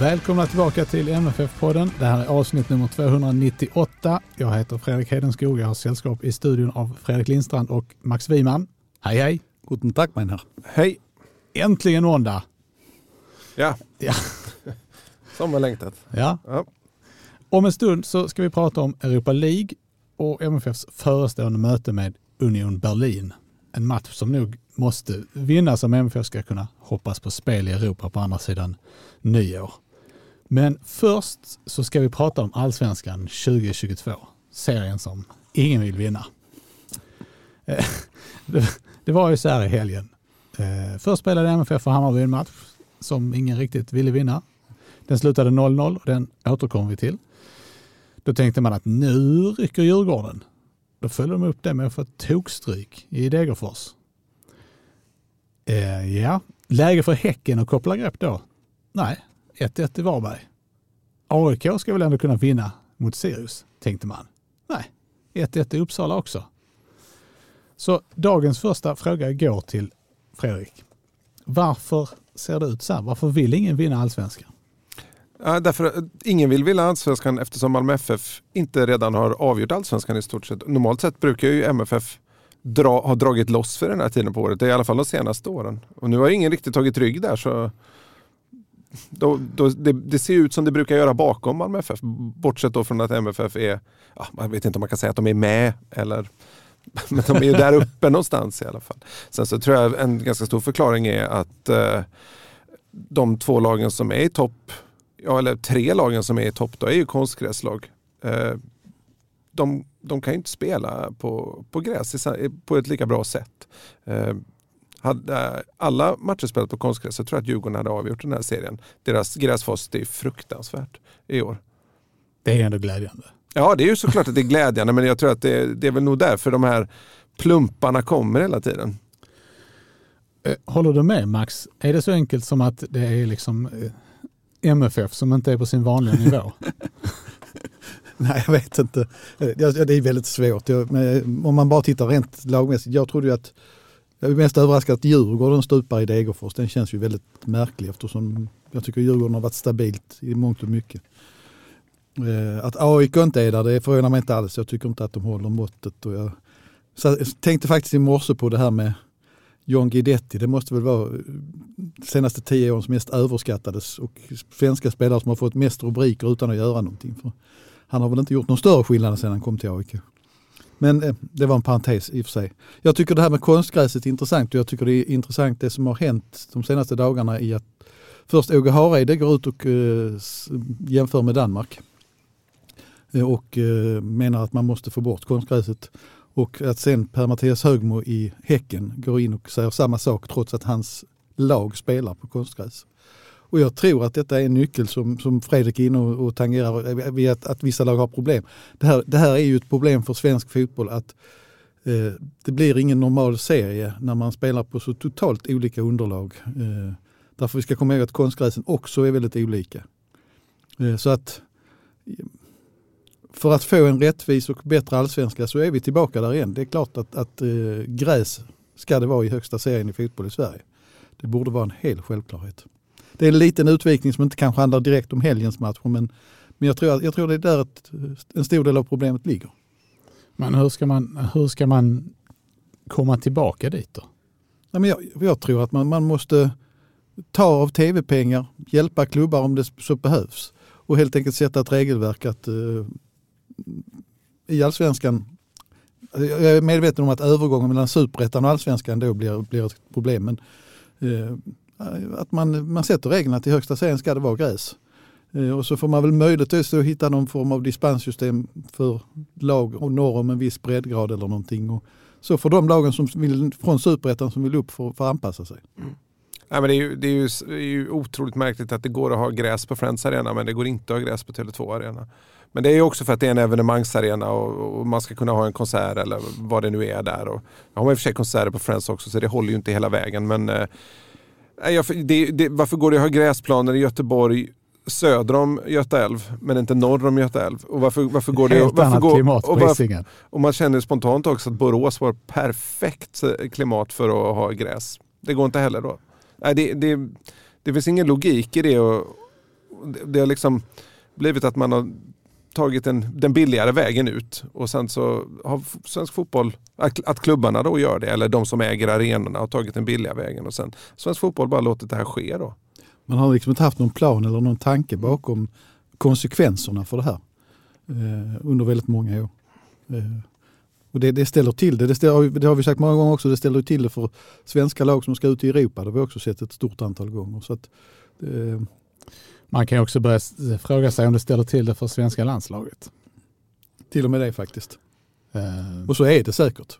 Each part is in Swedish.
Välkomna tillbaka till MFF-podden. Det här är avsnitt nummer 298. Jag heter Fredrik Hedenskog. Jag har sällskap i studion av Fredrik Lindstrand och Max Wiman. Hej hej! Guten Tag mein Herr. Hej! Äntligen måndag! Ja, Ja. som har längtat. ja. Ja. Om en stund så ska vi prata om Europa League och MFFs förestående möte med Union Berlin. En match som nog måste vinnas om MFF ska kunna hoppas på spel i Europa på andra sidan nyår. Men först så ska vi prata om Allsvenskan 2022. Serien som ingen vill vinna. Eh, det, var ju så här i helgen. Eh, först spelade MFF och Hammarby en match som ingen riktigt ville vinna. Den slutade 0-0 och den återkommer vi till. Då tänkte man att nu rycker Djurgården. Då följde de upp det med att få tokstryk i Degerfors. Eh, ja, läge för Häcken att koppla grepp då? Nej, 1-1 i Varberg. AIK ska väl ändå kunna vinna mot Sirius, tänkte man. Nej, 1-1 i Uppsala också. Så dagens första fråga går till Fredrik. Varför ser det ut så här? Varför vill ingen vinna allsvenskan? Ja, därför ingen vill vinna allsvenskan eftersom Malmö FF inte redan har avgjort allsvenskan i stort sett. Normalt sett brukar ju MFF dra, ha dragit loss för den här tiden på året. Det är i alla fall de senaste åren. Och nu har ingen riktigt tagit rygg där så då, då, det, det ser ut som det brukar göra bakom Malmö FF. Bortsett då från att MFF är, ja, man vet inte om man kan säga att de är med eller men de är ju där uppe någonstans i alla fall. Sen så tror jag en ganska stor förklaring är att eh, de två lagen som är i topp, ja, eller tre lagen som är i topp, då är ju konstgräslag. Eh, de, de kan ju inte spela på, på gräs på ett lika bra sätt. Eh, hade alla matcher spelat på konstgräs så tror jag att Djurgården hade avgjort den här serien. Deras gräsfas är fruktansvärt i år. Det är ändå glädjande. Ja, det är ju såklart att det är glädjande, men jag tror att det, det är väl nog därför de här plumparna kommer hela tiden. Eh, Håller du med Max? Är det så enkelt som att det är liksom eh, MFF som inte är på sin vanliga nivå? Nej, jag vet inte. Eh, Det är väldigt svårt. Jag, om man bara tittar rent lagmässigt. Jag trodde ju att, jag är mest överraskad att Djurgården stupar i Degerfors. Den känns ju väldigt märklig eftersom jag tycker Djurgården har varit stabilt i mångt och mycket. Eh, att AIK inte är där, det förvånar mig inte alls. Jag tycker inte att de håller måttet. Och jag, jag tänkte faktiskt i morse på det här med John Guidetti. Det måste väl vara de senaste tio årens mest överskattades och svenska spelare som har fått mest rubriker utan att göra någonting. För han har väl inte gjort någon större skillnad sedan han kom till AIK. Men eh, det var en parentes i och för sig. Jag tycker det här med konstgräset är intressant och jag tycker det är intressant det som har hänt de senaste dagarna i att först Åge Hareide går ut och eh, jämför med Danmark eh, och eh, menar att man måste få bort konstgräset. Och att sen Per-Mattias Högmo i Häcken går in och säger samma sak trots att hans lag spelar på konstgräs. Och jag tror att detta är en nyckel som, som Fredrik är inne och, och tangerar eh, vid att, att vissa lag har problem. Det här, det här är ju ett problem för svensk fotboll att eh, det blir ingen normal serie när man spelar på så totalt olika underlag. Eh, därför vi ska komma ihåg att konstgräsen också är väldigt olika. Eh, så att för att få en rättvis och bättre allsvenska så är vi tillbaka där igen. Det är klart att, att eh, gräs ska det vara i högsta serien i fotboll i Sverige. Det borde vara en hel självklarhet. Det är en liten utvikning som inte kanske handlar direkt om helgens matcher men, men jag, tror, jag tror det är där ett, en stor del av problemet ligger. Men hur ska man, hur ska man komma tillbaka dit då? Nej, men jag, jag tror att man, man måste ta av tv-pengar, hjälpa klubbar om det så behövs och helt enkelt sätta ett regelverk att eh, i allsvenskan jag är medveten om att övergången mellan superettan och allsvenskan då blir, blir ett problem. Men, eh, Eh, att man, man sätter reglerna till högsta serien ska det vara gräs. Eh, och så får man väl möjligtvis att hitta någon form av dispenssystem för lag och norr om en viss breddgrad eller någonting. Och så får de lagen som vill, från superettan som vill upp få, för anpassa sig. Mm. Nej, men det, är ju, det, är ju, det är ju otroligt märkligt att det går att ha gräs på Friends Arena men det går inte att ha gräs på Tele2 Arena. Men det är ju också för att det är en evenemangsarena och, och man ska kunna ha en konsert eller vad det nu är där. Och, jag har i och för sig konserter på Friends också så det håller ju inte hela vägen. Men eh, jag, det, det, varför går det att ha gräsplaner i Göteborg söder om Göta älv men inte norr om Göta älv? Och varför, varför går det, Helt varför annat går, klimat och varför, och man känner spontant också att Borås var perfekt eh, klimat för att ha gräs. Det går inte heller då. Nej, det, det, det finns ingen logik i det. Och det har liksom blivit att man har tagit en, den billigare vägen ut och sen så har svensk fotboll, att, att klubbarna då gör det eller de som äger arenorna har tagit den billiga vägen och sen svensk fotboll bara låtit det här ske då. Man har liksom inte haft någon plan eller någon tanke bakom konsekvenserna för det här eh, under väldigt många år. Eh, och det, det ställer till det. Det, ställer, det har vi sagt många gånger också. Det ställer till det för svenska lag som ska ut i Europa. Det har vi också sett ett stort antal gånger. Så att, eh, man kan också börja fråga sig om det ställer till det för svenska landslaget. till och med det faktiskt. Eh, Och så är det säkert.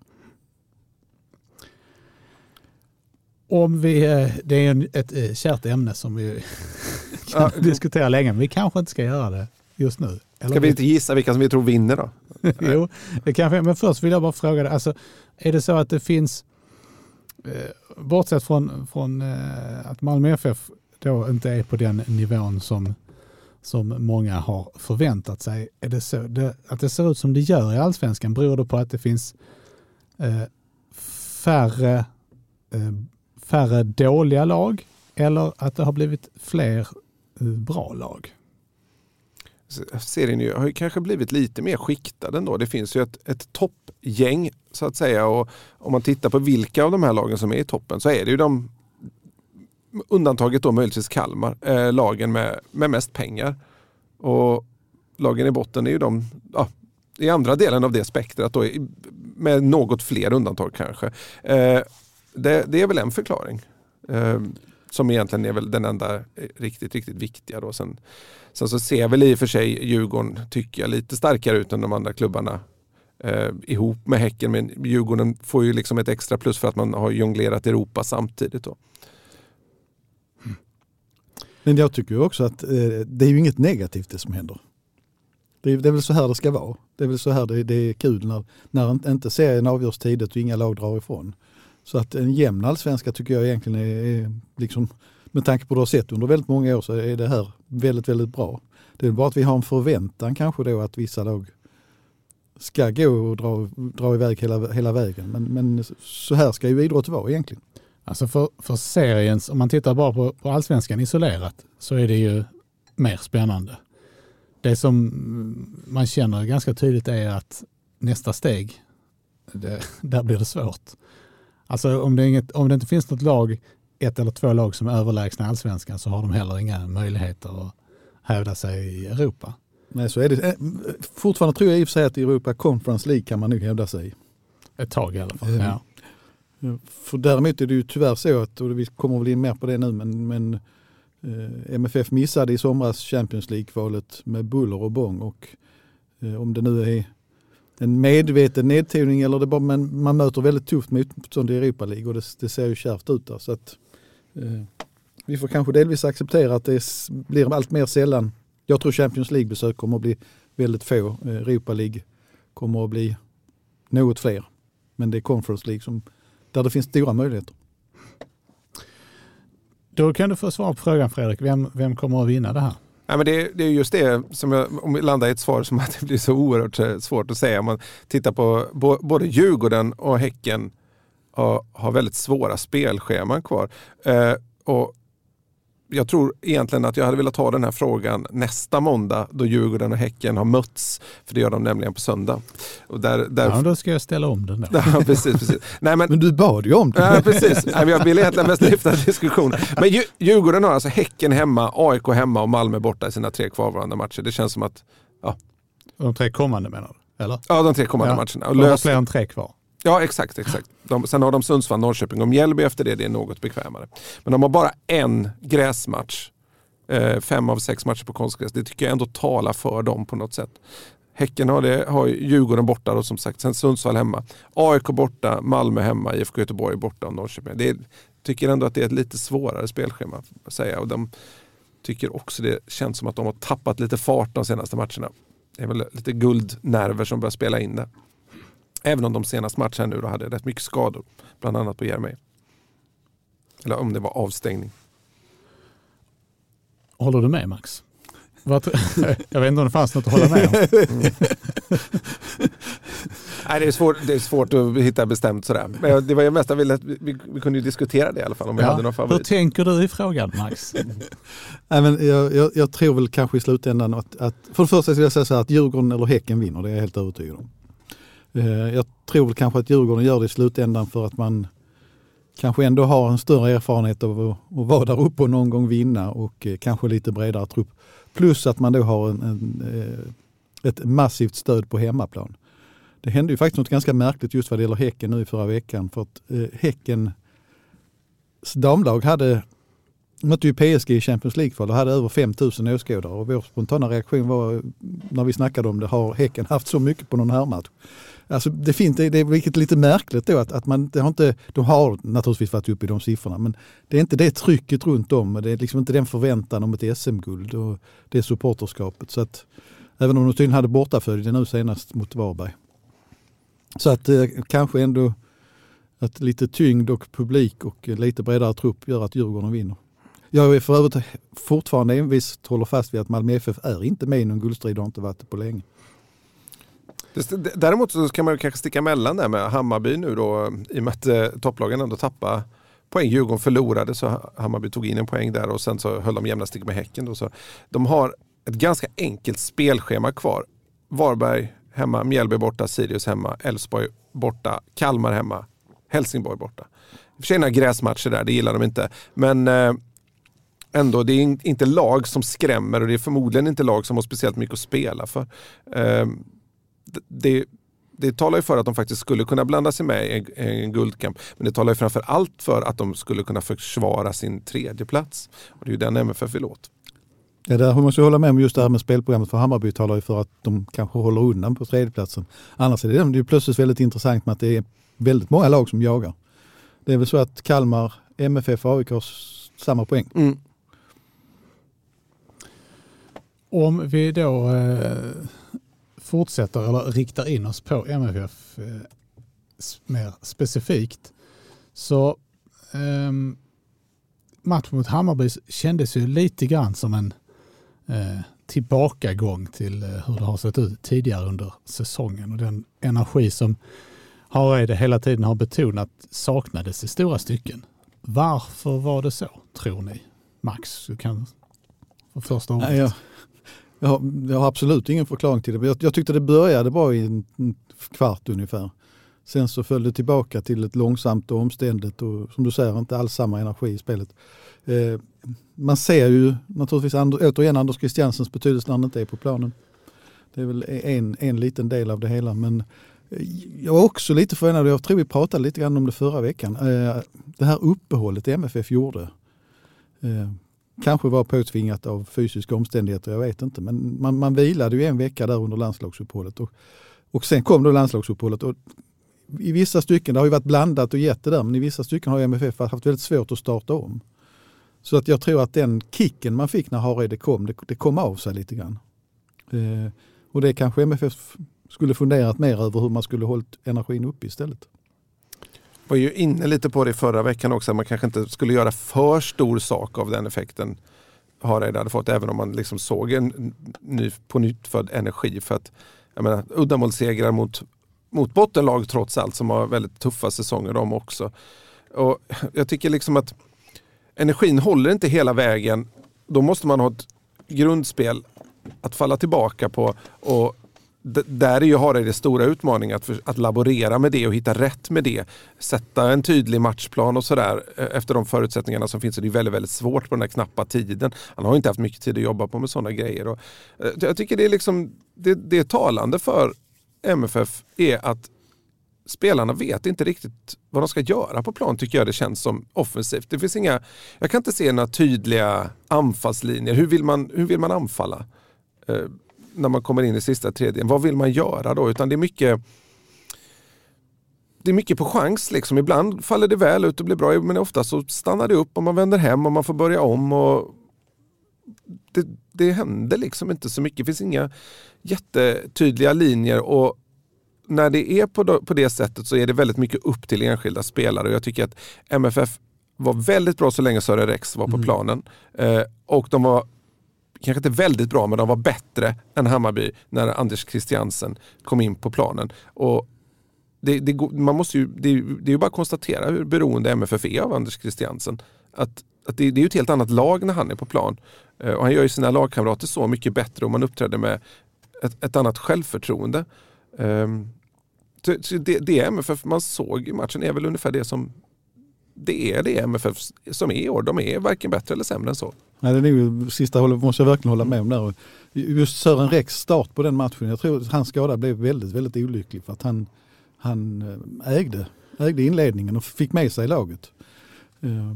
Om vi, eh, det är en, ett eh, kärt ämne som vi kan diskutera länge, men vi kanske inte ska göra det just nu. Eller Ska vi inte gissa vilka som vi tror vinner då? jo, det kanske, men först vill jag bara fråga dig, alltså, är det så att det finns, bortsett från, från att Malmö FF då inte är på den nivån som, som många har förväntat sig, är det så det, att det ser ut som det gör i allsvenskan, beror det på att det finns eh, färre, eh, färre dåliga lag eller att det har blivit fler eh, bra lag? serien har ju kanske blivit lite mer skiktad ändå. Det finns ju ett, ett toppgäng så att säga och om man tittar på vilka av de här lagen som är i toppen så är det ju de undantaget då möjligtvis Kalmar, eh, lagen med, med mest pengar. Och lagen i botten är ju de ja, i andra delen av det spektrat då, med något fler undantag kanske. Eh, det, det är väl en förklaring. Eh, som egentligen är väl den enda eh, riktigt, riktigt viktiga. Då. Sen, sen så ser väl i och för sig Djurgården, tycker jag, lite starkare ut än de andra klubbarna. Eh, ihop med Häcken, men Djurgården får ju liksom ett extra plus för att man har jonglerat Europa samtidigt. Då. Men jag tycker också att eh, det är ju inget negativt det som händer. Det är, det är väl så här det ska vara. Det är väl så här det, det är kul när, när inte- serien avgörs tidigt och inga lag drar ifrån. Så att en jämn allsvenska tycker jag egentligen är, är liksom, med tanke på vad du har sett under väldigt många år så är det här väldigt, väldigt bra. Det är bara att vi har en förväntan kanske då att vissa lag ska gå och dra, dra iväg hela, hela vägen. Men, men så här ska ju idrott vara egentligen. Alltså för, för seriens, om man tittar bara på, på allsvenskan isolerat, så är det ju mer spännande. Det som man känner ganska tydligt är att nästa steg, det, där blir det svårt. Alltså om det, inget, om det inte finns något lag, ett eller två lag som är överlägsna i allsvenskan så har de heller inga möjligheter att hävda sig i Europa. Nej, så är det. Eh, Fortfarande tror jag i och för sig att i Europa Conference League kan man nog hävda sig. Ett tag i alla fall. Mm. Ja. Mm. För däremot är det ju tyvärr så att, och vi kommer väl in mer på det nu, men, men eh, MFF missade i somras Champions League-kvalet med buller och bång och eh, om det nu är en medveten nedtoning eller det bara, men man möter väldigt tufft motstånd i Europa League och det, det ser ju kärvt ut där. Så att, eh, vi får kanske delvis acceptera att det blir allt mer sällan. Jag tror Champions League-besök kommer att bli väldigt få. Eh, Europa League kommer att bli något fler. Men det är Conference League som där det finns stora möjligheter. Då kan du få svar på frågan Fredrik, vem, vem kommer att vinna det här? Nej, men det, det är just det som jag, om vi landar i ett svar som att det blir så oerhört eh, svårt att säga. Om man tittar på bo- både Djurgården och Häcken har, har väldigt svåra spelscheman kvar. Eh, och jag tror egentligen att jag hade velat ha den här frågan nästa måndag då Djurgården och Häcken har mötts. För det gör de nämligen på söndag. Och där, där, Ja, då ska jag ställa om den då. ja, precis, precis. Nej, men, Men du bad ju om det. Ja, precis. Nej, Jag vill egentligen mest lyfta en diskussion. Men Dju- Djurgården har alltså Häcken hemma, AIK hemma och Malmö borta i sina tre kvarvarande matcher. Det känns som att, De tre kommande menar du? Eller? ja de tre kommande Ja, matcherna. Och De har lös, fler än tre kvar ja exakt, exakt. De, sen har de Sundsvall, Norrköping och Mjällby efter det. Det är något bekvämare. Men de har bara en gräsmatch Eh, fem av sex matcher på konstgräs. Det tycker jag ändå talar för dem på något sätt. Häcken har, det, har Djurgården borta och som sagt, sen Sundsvall hemma. AIK borta, Malmö hemma, IFK Göteborg borta och Norrköping. Det är, tycker ändå att det är ett lite svårare spelschema. Att säga. Och de tycker också det känns som att de har tappat lite fart de senaste matcherna. Det är väl lite guldnerver som börjar spela in där. Även om de senaste matcherna nu då hade rätt mycket skador. Bland annat på Jeremejeff. Eller om det var avstängning. Håller du med Max? jag vet inte om det fanns något att hålla med om. Mm. Nej, det, är svårt, det är svårt att hitta bestämt sådär. Men det var ju mest jag ville att vi, vi kunde diskutera det i alla fall om vi ja, hade någon favorit. Hur tänker du i frågan Max? Nej, men jag, jag, jag, tror väl kanske i slutändan att, att för det första skulle jag säga så här att Djurgården eller Häcken vinner, det är jag helt övertygad om. Eh, jag tror kanske att Djurgården gör det i slutändan för att man kanske ändå har en större erfarenhet av att, vara där uppe och någon gång vinna och eh, kanske lite bredare trupp. Plus att man då har en, en, eh, ett massivt stöd på hemmaplan. Det hände ju faktiskt något ganska märkligt just vad det gäller Häcken nu i förra veckan. För att Häckens damlag hade mötte ju PSG i Champions League-kval och hade över 5000 åskådare. Och vår spontana reaktion var när vi snackade om det, har Häcken haft så mycket på någon herrmatch? Alltså det, finns, det, det är lite märkligt då att, att man, det har inte, de har naturligtvis varit uppe i de siffrorna men det är inte det trycket runt om. Det är liksom inte den förväntan om ett SM-guld och det supporterskapet. Så att, även om de tydligen hade bortaföljd nu senast mot Varberg. Så att eh, kanske ändå att lite tyngd och publik och lite bredare trupp gör att Djurgården vinner. Jag är för övrigt fortfarande envist håller fast vid att Malmö FF är inte med i någon guldstrid och har inte varit det på länge. Däremot så kan man kanske sticka mellan där med Hammarby nu då i och med att eh, topplagen ändå tappade poäng. Djurgården förlorade så Hammarby tog in en poäng där och sen så höll de jämna stick med Häcken. Då, så de har ett ganska enkelt spelschema kvar. Varberg hemma, Mjällby borta, Sirius hemma, Elfsborg borta, Kalmar hemma, Helsingborg borta. I och för sig några gräsmatcher där, det gillar de inte. Men eh, ändå, det är inte lag som skrämmer och det är förmodligen inte lag som har speciellt mycket att spela för. Ehm, det, det talar ju för att de faktiskt skulle kunna blanda sig med i en, en guldkamp. Men det talar ju framför allt för att de skulle kunna försvara sin tredje plats. Och det är ju den MFF vill åt. Ja, där måste jag hålla med om just det här med spelprogrammet för Hammarby talar ju för att de kanske håller undan på tredjeplatsen. Annars är det, det är plötsligt väldigt intressant med att det är väldigt många lag som jagar. Det är väl så att Kalmar, MFF och AIK har samma poäng. Mm. Om vi då eh, fortsätter eller riktar in oss på MFF eh, mer specifikt så eh, matchen mot Hammarby kändes ju lite grann som en eh, tillbakagång till eh, hur det har sett ut tidigare under säsongen och den energi som Hareide hela tiden har betonat saknades i stora stycken. Varför var det så, tror ni? Max, du kan få första ordet. Nej, jag, har, jag har, absolut ingen förklaring till det. Jag, jag tyckte det började bra i en, en kvart ungefär. Sen så föll det tillbaka till ett långsamt och omständigt och som du säger inte alls samma energi i spelet. Eh, man ser ju naturligtvis and, återigen Anders Christiansens betydelse när han inte är på planen. Det är väl en, en liten del av det hela. Men eh, jag var också lite förvånad, jag tror vi pratade lite grann om det förra veckan. Eh, det här uppehållet MFF gjorde. Eh, kanske var påtvingat av fysiska omständigheter, jag vet inte. Men man, man vilade ju en vecka där under landslagsuppehållet. Och, och sen kom då landslagsuppehållet. Och I vissa stycken, det har ju varit blandat och gett det där, men i vissa stycken har MFF haft väldigt svårt att starta om. Så att jag tror att den kicken man fick när Hareide kom, det, det kom av sig lite grann. Eh, och det kanske MFF skulle funderat mer över hur man skulle hållit energin uppe istället var ju inne lite på det förra veckan också, att man kanske inte skulle göra för stor sak av den effekten Hareide hade fått, även om man liksom såg en ny, på nytt född energi. För att, jag menar, uddamålssegrar mot, mot bottenlag trots allt, som har väldigt tuffa säsonger de också. Och jag tycker liksom att energin håller inte hela vägen. Då måste man ha ett grundspel att falla tillbaka på. Och där är ju Hareide stora utmaningen att, att laborera med det och hitta rätt med det. Sätta en tydlig matchplan och sådär eh, efter de förutsättningarna som finns. Och det är väldigt, väldigt svårt på den här knappa tiden. Han har inte haft mycket tid att jobba på med sådana grejer. Och, eh, jag tycker det är, liksom, det, det är talande för MFF är att spelarna vet inte riktigt vad de ska göra på plan tycker jag det känns som offensivt. Det finns inga, jag kan inte se några tydliga anfallslinjer. Hur vill man, hur vill man anfalla? Eh, när man kommer in i sista tredjen. Vad vill man göra då? Utan det är mycket det är mycket på chans. Liksom. Ibland faller det väl ut och blir bra men ofta så stannar det upp och man vänder hem och man får börja om. Och det, det händer liksom inte så mycket. Det finns inga jättetydliga linjer och när det är på, på det sättet så är det väldigt mycket upp till enskilda spelare. Och jag tycker att MFF var väldigt bra så länge Sören Rex var på mm. planen. Eh, och de var kanske inte väldigt bra, men de var bättre än Hammarby när Anders Christiansen kom in på planen. Och det, det, man måste ju, det, det är ju bara att konstatera hur beroende MFF är av Anders Christiansen. Att, att det, det, är ju ett helt annat lag när han är på plan. Eh, och han gör ju sina lagkamrater så mycket bättre och man uppträder med ett, ett annat självförtroende. Um, så det, det MFF man såg i matchen är väl ungefär det som det är det MFF som är i år. De är varken bättre eller sämre än så. Nej, det är ju sista hållet måste jag verkligen hålla med om där. Just Sören Rex start på den matchen, jag tror att hans skada blev väldigt, väldigt olycklig för att han, han eh, ägde, ägde inledningen och fick med sig laget. Eh,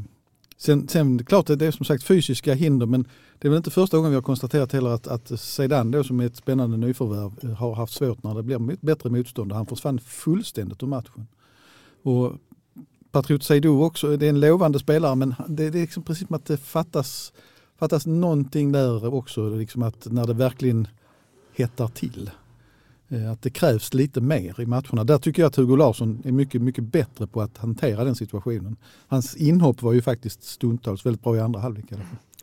sen, sen klart att det är som sagt fysiska hinder men det är väl inte första gången vi har konstaterat heller att, att Zeidan då som är ett spännande nyförvärv eh, har haft svårt när det blir bättre motstånd. Han försvann fullständigt ur matchen. Och Patriot Seydou också, det är en lovande spelare men det, det är liksom precis som att det fattas, fattas någonting där också. Liksom att när det verkligen hettar till. Eh, att det krävs lite mer i matcherna. Där tycker jag att Hugo Larsson är mycket, mycket bättre på att hantera den situationen. Hans inhopp var ju faktiskt stundtals väldigt bra i andra halvlek.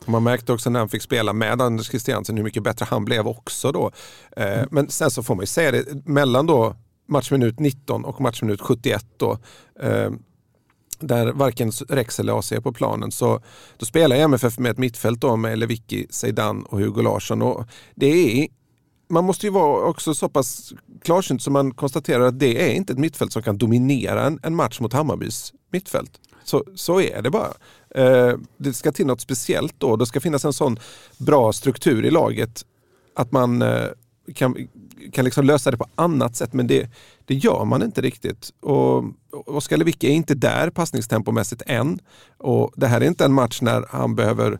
Man märkte också när han fick spela med Anders Christiansen hur mycket bättre han blev också då. Eh, mm. Men sen så får man ju säga det, mellan då matchminut 19 och matchminut 71 då, eh, där varken Rex eller AC är på planen, så då spelar MFF med ett mittfält då med Lewicki, Zeidan och Hugo Larsson. Och det är, man måste ju vara också så pass klarsynt som man konstaterar att det är inte ett mittfält som kan dominera en, en match mot Hammarbys mittfält. Så, så är det bara. Eh, det ska till något speciellt då. Det ska finnas en sån bra struktur i laget att man eh, kan, kan liksom lösa det på annat sätt. Men det, det gör man inte riktigt. Och Oskar Lewicki är inte där passningstempomässigt än. Och det här är inte en match när han behöver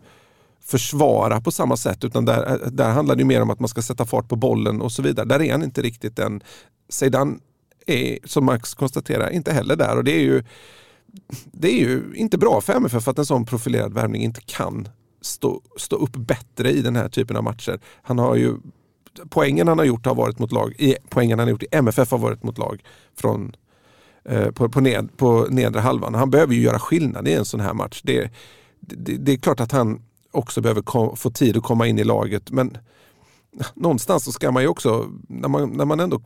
försvara på samma sätt utan där, där handlar det mer om att man ska sätta fart på bollen och så vidare. Där är han inte riktigt än. Sedan är, som Max konstaterar, inte heller där och det är ju det är ju inte bra för MFF att en sån profilerad värvning inte kan stå, stå upp bättre i den här typen av matcher. Han har ju, poängen han har gjort har varit mot lag, i, poängen han har gjort i MFF har varit mot lag från, eh, på, på, ned, på nedre halvan. Han behöver ju göra skillnad i en sån här match. Det, det, det är klart att han också behöver kom, få tid att komma in i laget men någonstans så ska man ju också, när man, när man ändå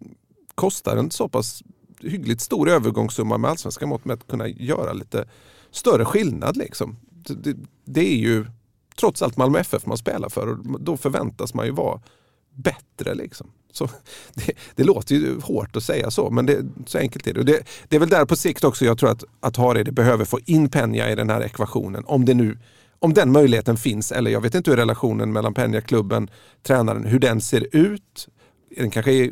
kostar en så pass hyggligt stor övergångssumma med allsvenska mått med att kunna göra lite större skillnad. Liksom. Det, det, är ju trots allt Malmö FF man spelar för och då förväntas man ju vara bättre. Liksom. Så det, det, låter ju hårt att säga så, men det, så enkelt är det. det. det. är väl där på sikt också jag tror att, att Hareide behöver få in Penja i den här ekvationen. Om, det nu, om den möjligheten finns, eller jag vet inte hur relationen mellan Penja, klubben, tränaren, hur den ser ut. Den kanske är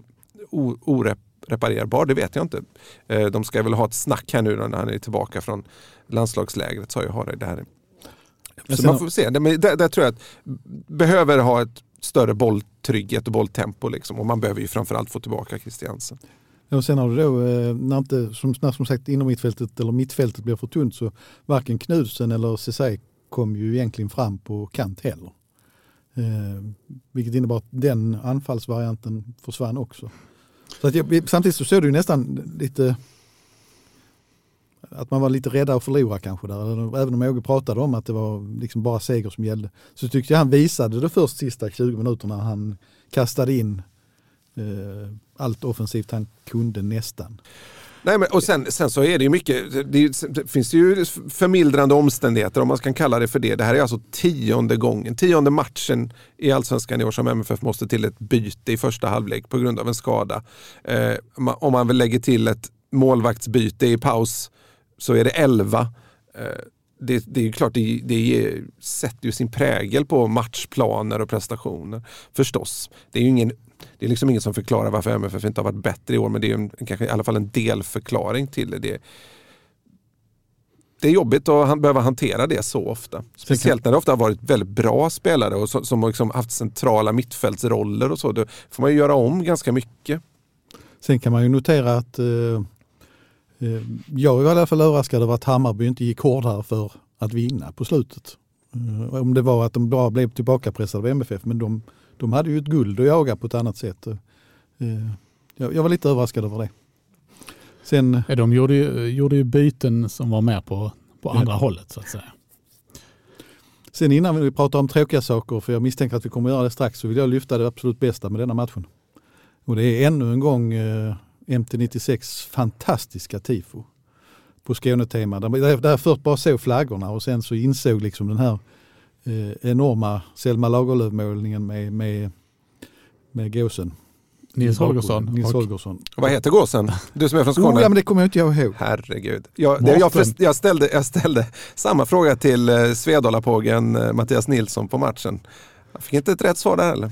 orep reparerbar, det vet jag inte. Eh, de ska väl ha ett snack här nu när han är tillbaka från landslagslägret, sa ju Harry. Det här. Så man får se. Där, där tror jag att behöver ha ett större bolltrygghet och bolltempo. Liksom. Och man behöver ju framförallt få tillbaka Christiansen. och sen har du då, eh, när, inte, som, när som sagt inom mittfältet eller mittfältet blir för tunt så varken Knudsen eller Ceesay kom ju egentligen fram på kant heller. Eh, vilket innebar att den anfallsvarianten försvann också. Så att jag, samtidigt så såg du nästan lite att man var lite rädda att förlora kanske där. Även om Åge pratade om att det var liksom bara seger som gällde. Så tyckte jag han visade det först sista 20 minuterna han kastade in eh, allt offensivt han kunde nästan. Nej, men, och sen, sen så är det ju mycket, det, det finns ju förmildrande omständigheter om man kan kalla det för det. Det här är alltså tionde gången, tionde matchen i Allsvenskan i år som MFF måste till ett byte i första halvlek på grund av en skada. Eh, om man väl lägger till ett målvaktsbyte i paus så är det elva. Eh, det, det, är klart, det, det sätter ju sin prägel på matchplaner och prestationer förstås. Det är ju ingen det är liksom ingen som förklarar varför MFF inte har varit bättre i år men det är en, kanske i alla fall en delförklaring till det. Det är jobbigt att behöva hantera det så ofta. Speciellt när det ofta har varit väldigt bra spelare och som, som liksom haft centrala mittfältsroller och så. Då får man göra om ganska mycket. Sen kan man ju notera att eh jag var i alla fall överraskad över att Hammarby inte gick hårdare för att vinna på slutet. Eh, om det var att de bara blev tillbakapressade av MFF, men de, de hade ju ett guld att jaga på ett annat sätt. Eh, jag, var lite överraskad över det. Sen, ja, de gjorde ju, gjorde ju byten som var mer på, på andra ja. hållet så att säga. Sen innan vi pratar om tråkiga saker, för jag misstänker att vi kommer göra det strax, så vill jag lyfta det absolut bästa med denna matchen. Och det är ännu en gång eh, MT96 fantastiska tifo på Skånetema. Där, där först bara såg flaggorna och sen så insåg liksom den här eh, enorma Selma Lagerlöf-målningen med, med, med gåsen. Nils Holgersson. Nils Holgersson. Vad heter gåsen? Du som är från Skåne? Oh, ja, men det kommer jag inte ihåg. Herregud. Jag, det, jag, jag, ställde, jag ställde samma fråga till eh, Svedalapågen eh, Mattias Nilsson på matchen. Jag fick inte ett rätt svar där heller.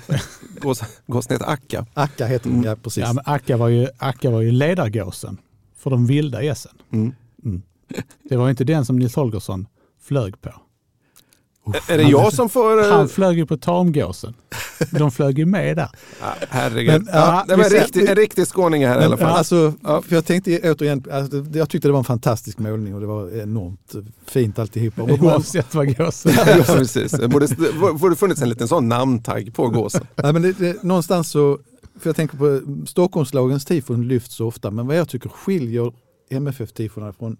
Gåsen heter Akka. Akka heter den, mm. ja precis. Ja, men Akka var ju, Akka var ju ledargåsen för de vilda gässen. Mm. Mm. Det var inte den som Nils Holgersson flög på. Uff, är det jag som får... Uh... Han flög ju på tamgåsen. De flög ju med där. Ja, herregud. Men, ja, det var en riktig, en riktig skåning här men, i alla fall. Alltså, ja. för jag tänkte återigen, alltså, jag tyckte det var en fantastisk målning och det var enormt fint alltihopa. Oavsett vad gåsen ja, precis. Det borde, borde funnits en liten sån namntagg på gåsen. Ja, men det, det, någonstans så, för jag tänker på Stockholmslagens tifon lyfts så ofta, men vad jag tycker skiljer MFF-tifona från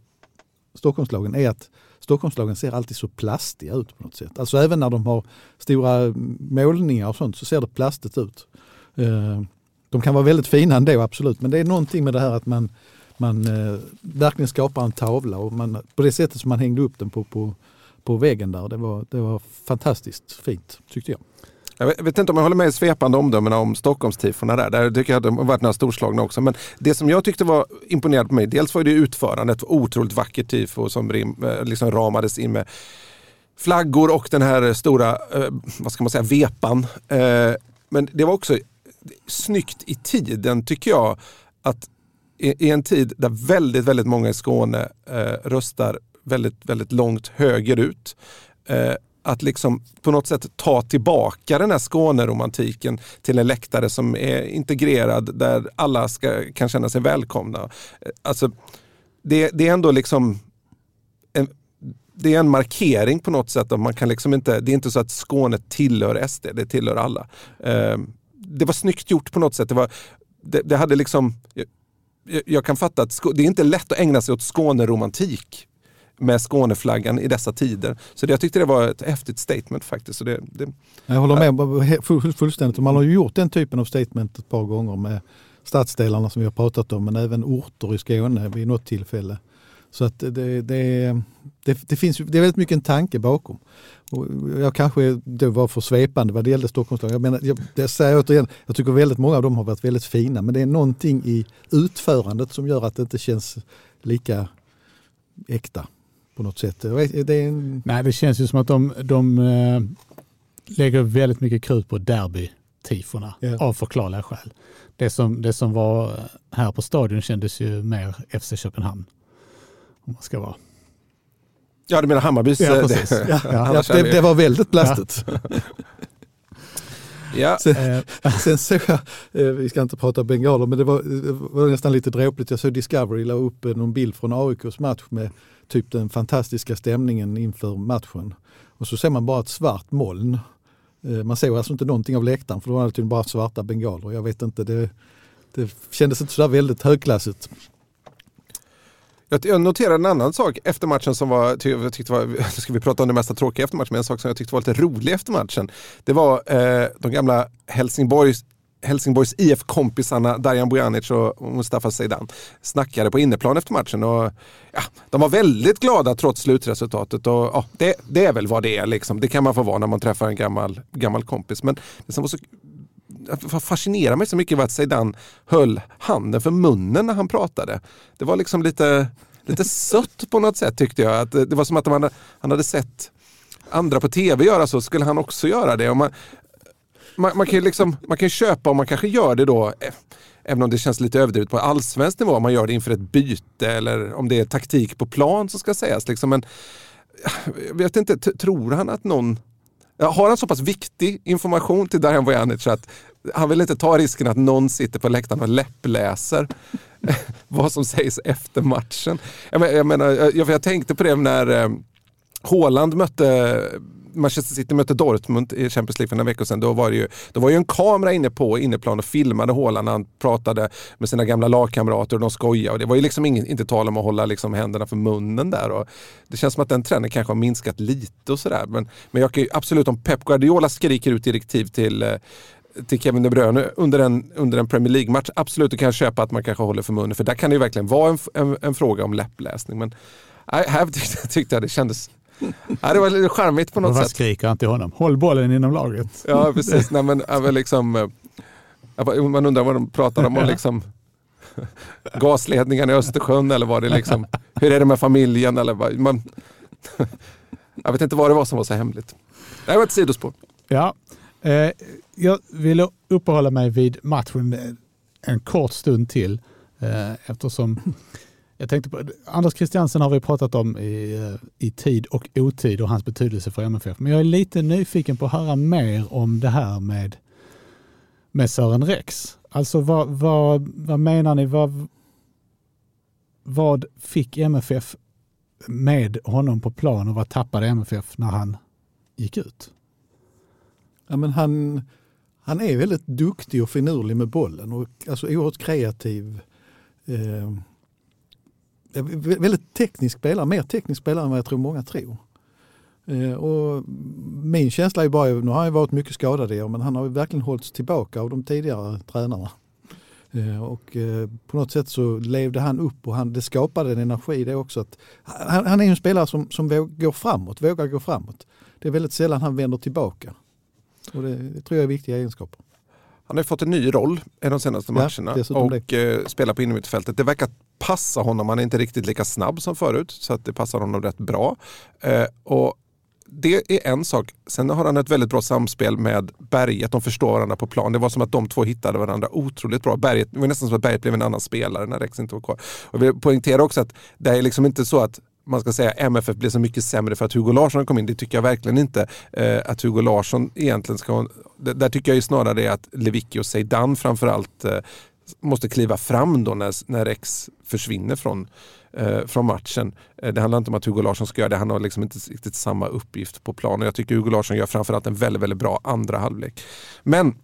Stockholmslagen är att Stockholmslagen ser alltid så plastiga ut på något sätt. Alltså även när de har stora målningar och sånt så ser det plastigt ut. Eh, de kan vara väldigt fina ändå, absolut, men det är någonting med det här att man, man eh, verkligen skapar en tavla och man, på det sättet som man hängde upp den på, på, på väggen där, det var, det var fantastiskt fint tyckte jag. Jag vet, vet, inte om jag håller med i svepande omdömena om Stockholmstifona där. Där tycker jag att de har varit några storslagna också. Men det som jag tyckte var imponerande på mig, dels var det utförandet, otroligt vackert tifo som rim, eh, liksom ramades in med flaggor och den här stora, eh, vad ska man säga, vepan. Eh, men det var också snyggt i tiden tycker jag. Att i, en tid där väldigt, väldigt många i Skåne röstar väldigt, väldigt långt högerut att liksom på något sätt ta tillbaka den här Skåneromantiken till en läktare som är integrerad där alla ska, kan känna sig välkomna. Eh, alltså, det, det är ändå liksom en, det är en markering på något sätt. Att man kan liksom inte, det är inte så att Skåne tillhör SD, det tillhör alla. Eh, det var snyggt gjort på något sätt. Det, var, det, det hade liksom, jag, jag, kan fatta att det är inte lätt att ägna sig åt Skåneromantik med Skåneflaggan i dessa tider. Så det, jag tyckte det var ett häftigt statement faktiskt. Så det, det, jag håller med fullständigt. Man har ju gjort den typen av statement ett par gånger med stadsdelarna som vi har pratat om men även orter i Skåne vid något tillfälle. Så att det, det, det, det, finns, det är väldigt mycket en tanke bakom. Och jag kanske då var för svepande vad det gällde Stockholmslagen. Jag, menar, jag, jag säger återigen, jag tycker väldigt många av dem har varit väldigt fina men det är någonting i utförandet som gör att det inte känns lika äkta på något sätt. Det, en... Nej, det känns ju som att de, de äh, lägger väldigt mycket krut på derby-tifona yeah. av förklarliga skäl. Det som, det som var här på stadion kändes ju mer FC Köpenhamn. Om man ska vara. Ja, du menar Hammarbys? Ja, precis. Det, ja, ja, det, det, var väldigt plastigt. Ja. Sen, eh, sen såg jag, eh, vi ska inte prata bengaler, men det var, det var nästan lite dråpligt. Jag såg Discovery la upp eh, någon bild från AIKs match med typ den fantastiska stämningen inför matchen. Och så ser man bara ett svart moln. Man ser alltså inte någonting av läktaren för då var det bara svarta bengaler. Jag vet inte, det, det kändes inte sådär väldigt högklassigt. Jag noterade en annan sak efter matchen som var, jag tyckte var, nu ska vi prata om det mesta tråkiga efter matchen, men en sak som jag tyckte var lite rolig efter matchen. Det var eh, de gamla Helsingborgs Helsingborgs IF-kompisarna Darjan Bojanic och Mustafa Zeidan snackade på inneplan efter matchen. Och, ja, de var väldigt glada trots slutresultatet. Och, ja, det, det, är väl vad det är. Liksom. Det kan man få vara när man träffar en gammal, gammal kompis. Men det som var så fascinerar mig så mycket var att Zeidan höll handen för munnen när han pratade. Det var liksom lite, lite sött på något sätt tyckte jag. Att det var som att hade, han hade sett andra på tv göra så, skulle han också göra det. Och man, man, man, kan ju liksom, man kan köpa om man kanske gör det då, eh, även om det känns lite överdrivet på allsvensk nivå, om man gör det inför ett byte eller om det är taktik på plan som ska sägas. Liksom. Men jag vet inte, tror han att någon har han så pass viktig information till Darjan Vojanic att han vill inte ta risken att någon sitter på läktaren och läppläser vad som sägs efter matchen. Jag, menar, jag, menar, jag, jag tänkte på det när eh, mötte Manchester City mötte Dortmund i Champions League för några veckor sedan. Då var det ju, då var ju en kamera inne på inneplan och filmade Haaland när han pratade med sina gamla lagkamrater och de skojade. Och det var ju liksom ingen, inte tal om att hålla liksom händerna för munnen där. Och det känns som att den trenden kanske har minskat lite och sådär. Men, men jag kan ju absolut, om Pep Guardiola skriker ut direktiv till eh, till Kevin De Bruyne under en, under en Premier League-match. Absolut, du kan köpa att man kanske håller för munnen. För där kan det ju verkligen vara en, en, en fråga om läppläsning. Men här tyckte, tyckte jag det kändes ja, det var lite charmigt på något Vad sätt. skriker han till honom? Håll bollen inom laget. Ja, precis. Nej, men, liksom, man undrar vad de pratar om. liksom, gasledningen i Östersjön eller var det liksom, hur är det med familjen? Eller vad, man, jag vet inte vad det var som var så hemligt. Det var ett sidospår. Ja, Eh, jag vill uppehålla mig vid matchen en kort stund till eh, eftersom jag tänkte på, Anders Christiansen har vi pratat om i, eh, i tid och otid och hans betydelse för MFF. Men jag är lite nyfiken på att höra mer om det här med, med Sören Rex. Alltså vad, vad, vad menar ni? Vad, vad fick MFF med honom på plan och vad tappade MFF när han gick ut? Ja, men han, han är väldigt duktig och finurlig med bollen och alltså oerhört kreativ. Eh, väldigt teknisk spelare, mer teknisk spelare än vad jag tror många tror. Eh, och min känsla är bara, nu har han varit mycket skadad i år, men han har verkligen hållits tillbaka av de tidigare tränarna. Eh, och eh, på något sätt så levde han upp och han, det skapade en energi det också. Att, han, han är en spelare som, som går framåt, vågar gå framåt. Det är väldigt sällan han vänder tillbaka. Och det, det tror jag är viktiga egenskaper. Han har fått en ny roll i de senaste matcherna ja, och eh, spelar på innermittfältet. Det verkar passa honom. Han är inte riktigt lika snabb som förut så att det passar honom rätt bra. Eh, och det är en sak. Sen har han ett väldigt bra samspel med Berget. De förstår varandra på plan. Det var som att de två hittade varandra otroligt bra. Berget, det var nästan som att Berget blev en annan spelare när Rex inte var kvar. Och jag vill poängtera också att det är liksom inte så att man ska säga MFF blev så mycket sämre för att Hugo Larsson kom in. Det tycker jag verkligen inte eh, att Hugo Larsson egentligen ska... Där tycker jag ju snarare att Lewicki och Zeidan framförallt eh, måste kliva fram då när, när Rex försvinner från, eh, från matchen. Eh, det handlar inte om att Hugo Larsson ska göra det. Han har liksom inte riktigt samma uppgift på planen. Jag tycker Hugo Larsson gör framförallt en väldigt, väldigt bra andra halvlek. Men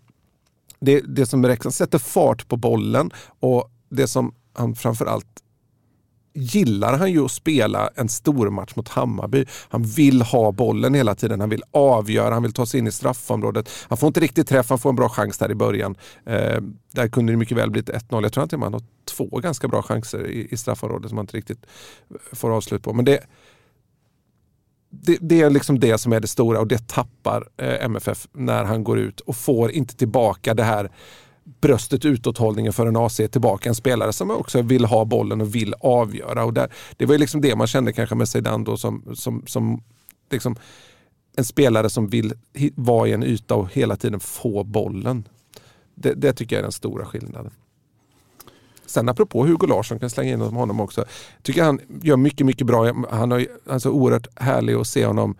det, det som Rex sätter fart på bollen och det som han framförallt gillar han ju att spela en stor match mot Hammarby. Han vill ha bollen hela tiden, han vill avgöra, han vill ta sig in i straffområdet. Han får inte riktigt träff, han får en bra chans där i början. Eh, där kunde det mycket väl blivit 1-0. Jag tror att han har två ganska bra chanser i, i straffområdet som han inte riktigt får avslut på. Men det, det, det, är liksom det som är det stora och det tappar eh, MFF när han går ut och får inte tillbaka det här bröstet utåthållningen för en AC tillbaka. En spelare som också vill ha bollen och vill avgöra. Och där, det var ju liksom det man kände kanske med Zeidan då som, som, som liksom en spelare som vill vara i en yta och hela tiden få bollen. Det, det tycker jag är den stora skillnaden. Sen apropå Hugo Larsson, kan slänga in honom också. Tycker han gör mycket, mycket bra. Han är alltså oerhört härlig att se honom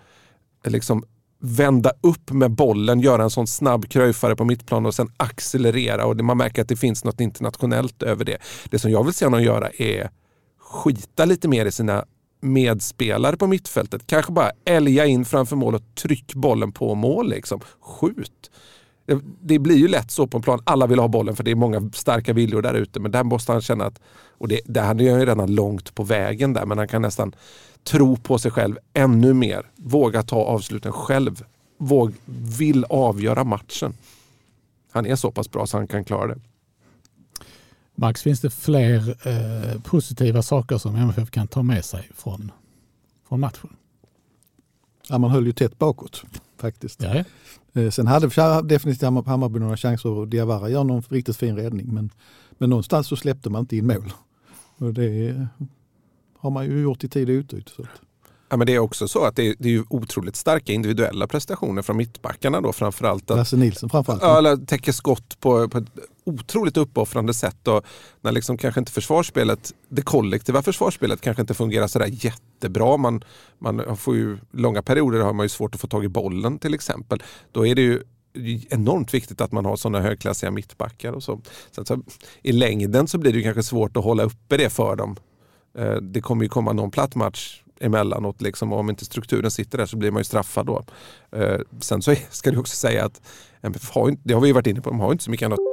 liksom vända upp med bollen, göra en sån snabb kröjfare på mittplan och sen accelerera. Och man märker att det finns något internationellt över det. Det som jag vill se honom göra är skita lite mer i sina medspelare på mittfältet. Kanske bara älga in framför mål och tryck bollen på mål. Liksom. Skjut! Det blir ju lätt så på en plan. Alla vill ha bollen för det är många starka viljor där ute. Men där måste han känna att, och det, där han ju redan långt på vägen där, men han kan nästan tro på sig själv ännu mer. Våga ta avsluten själv. Våg, vill avgöra matchen. Han är så pass bra så han kan klara det. Max, finns det fler eh, positiva saker som MFF kan ta med sig från, från matchen? Ja, man höll ju tätt bakåt faktiskt. Ja. Eh, sen hade definitivt Hammarby några chanser och Diawara gör någon riktigt fin räddning men, men någonstans så släppte man inte in mål. Och det har man ju gjort i tid och otid. Ja, men det är också så att det är, det är ju otroligt starka individuella prestationer från mittbackarna då framförallt. Att, Lasse Nilsson framförallt. Ja, täcker skott på, på ett otroligt uppoffrande sätt. Och när liksom kanske inte försvarsspelet, det kollektiva försvarsspelet kanske inte fungerar sådär jättebra. Man, man får ju, långa perioder har man ju svårt att få tag i bollen till exempel. Då är det ju enormt viktigt att man har sådana högklassiga mittbackar. Och så. Sen så, I längden så blir det kanske svårt att hålla uppe det för dem. Eh, det kommer ju komma någon platt match emellanåt. Liksom, och om inte strukturen sitter där så blir man ju straffad då. Eh, sen så ska du också säga att MFF har, det har vi varit inne på, de har inte så mycket annat.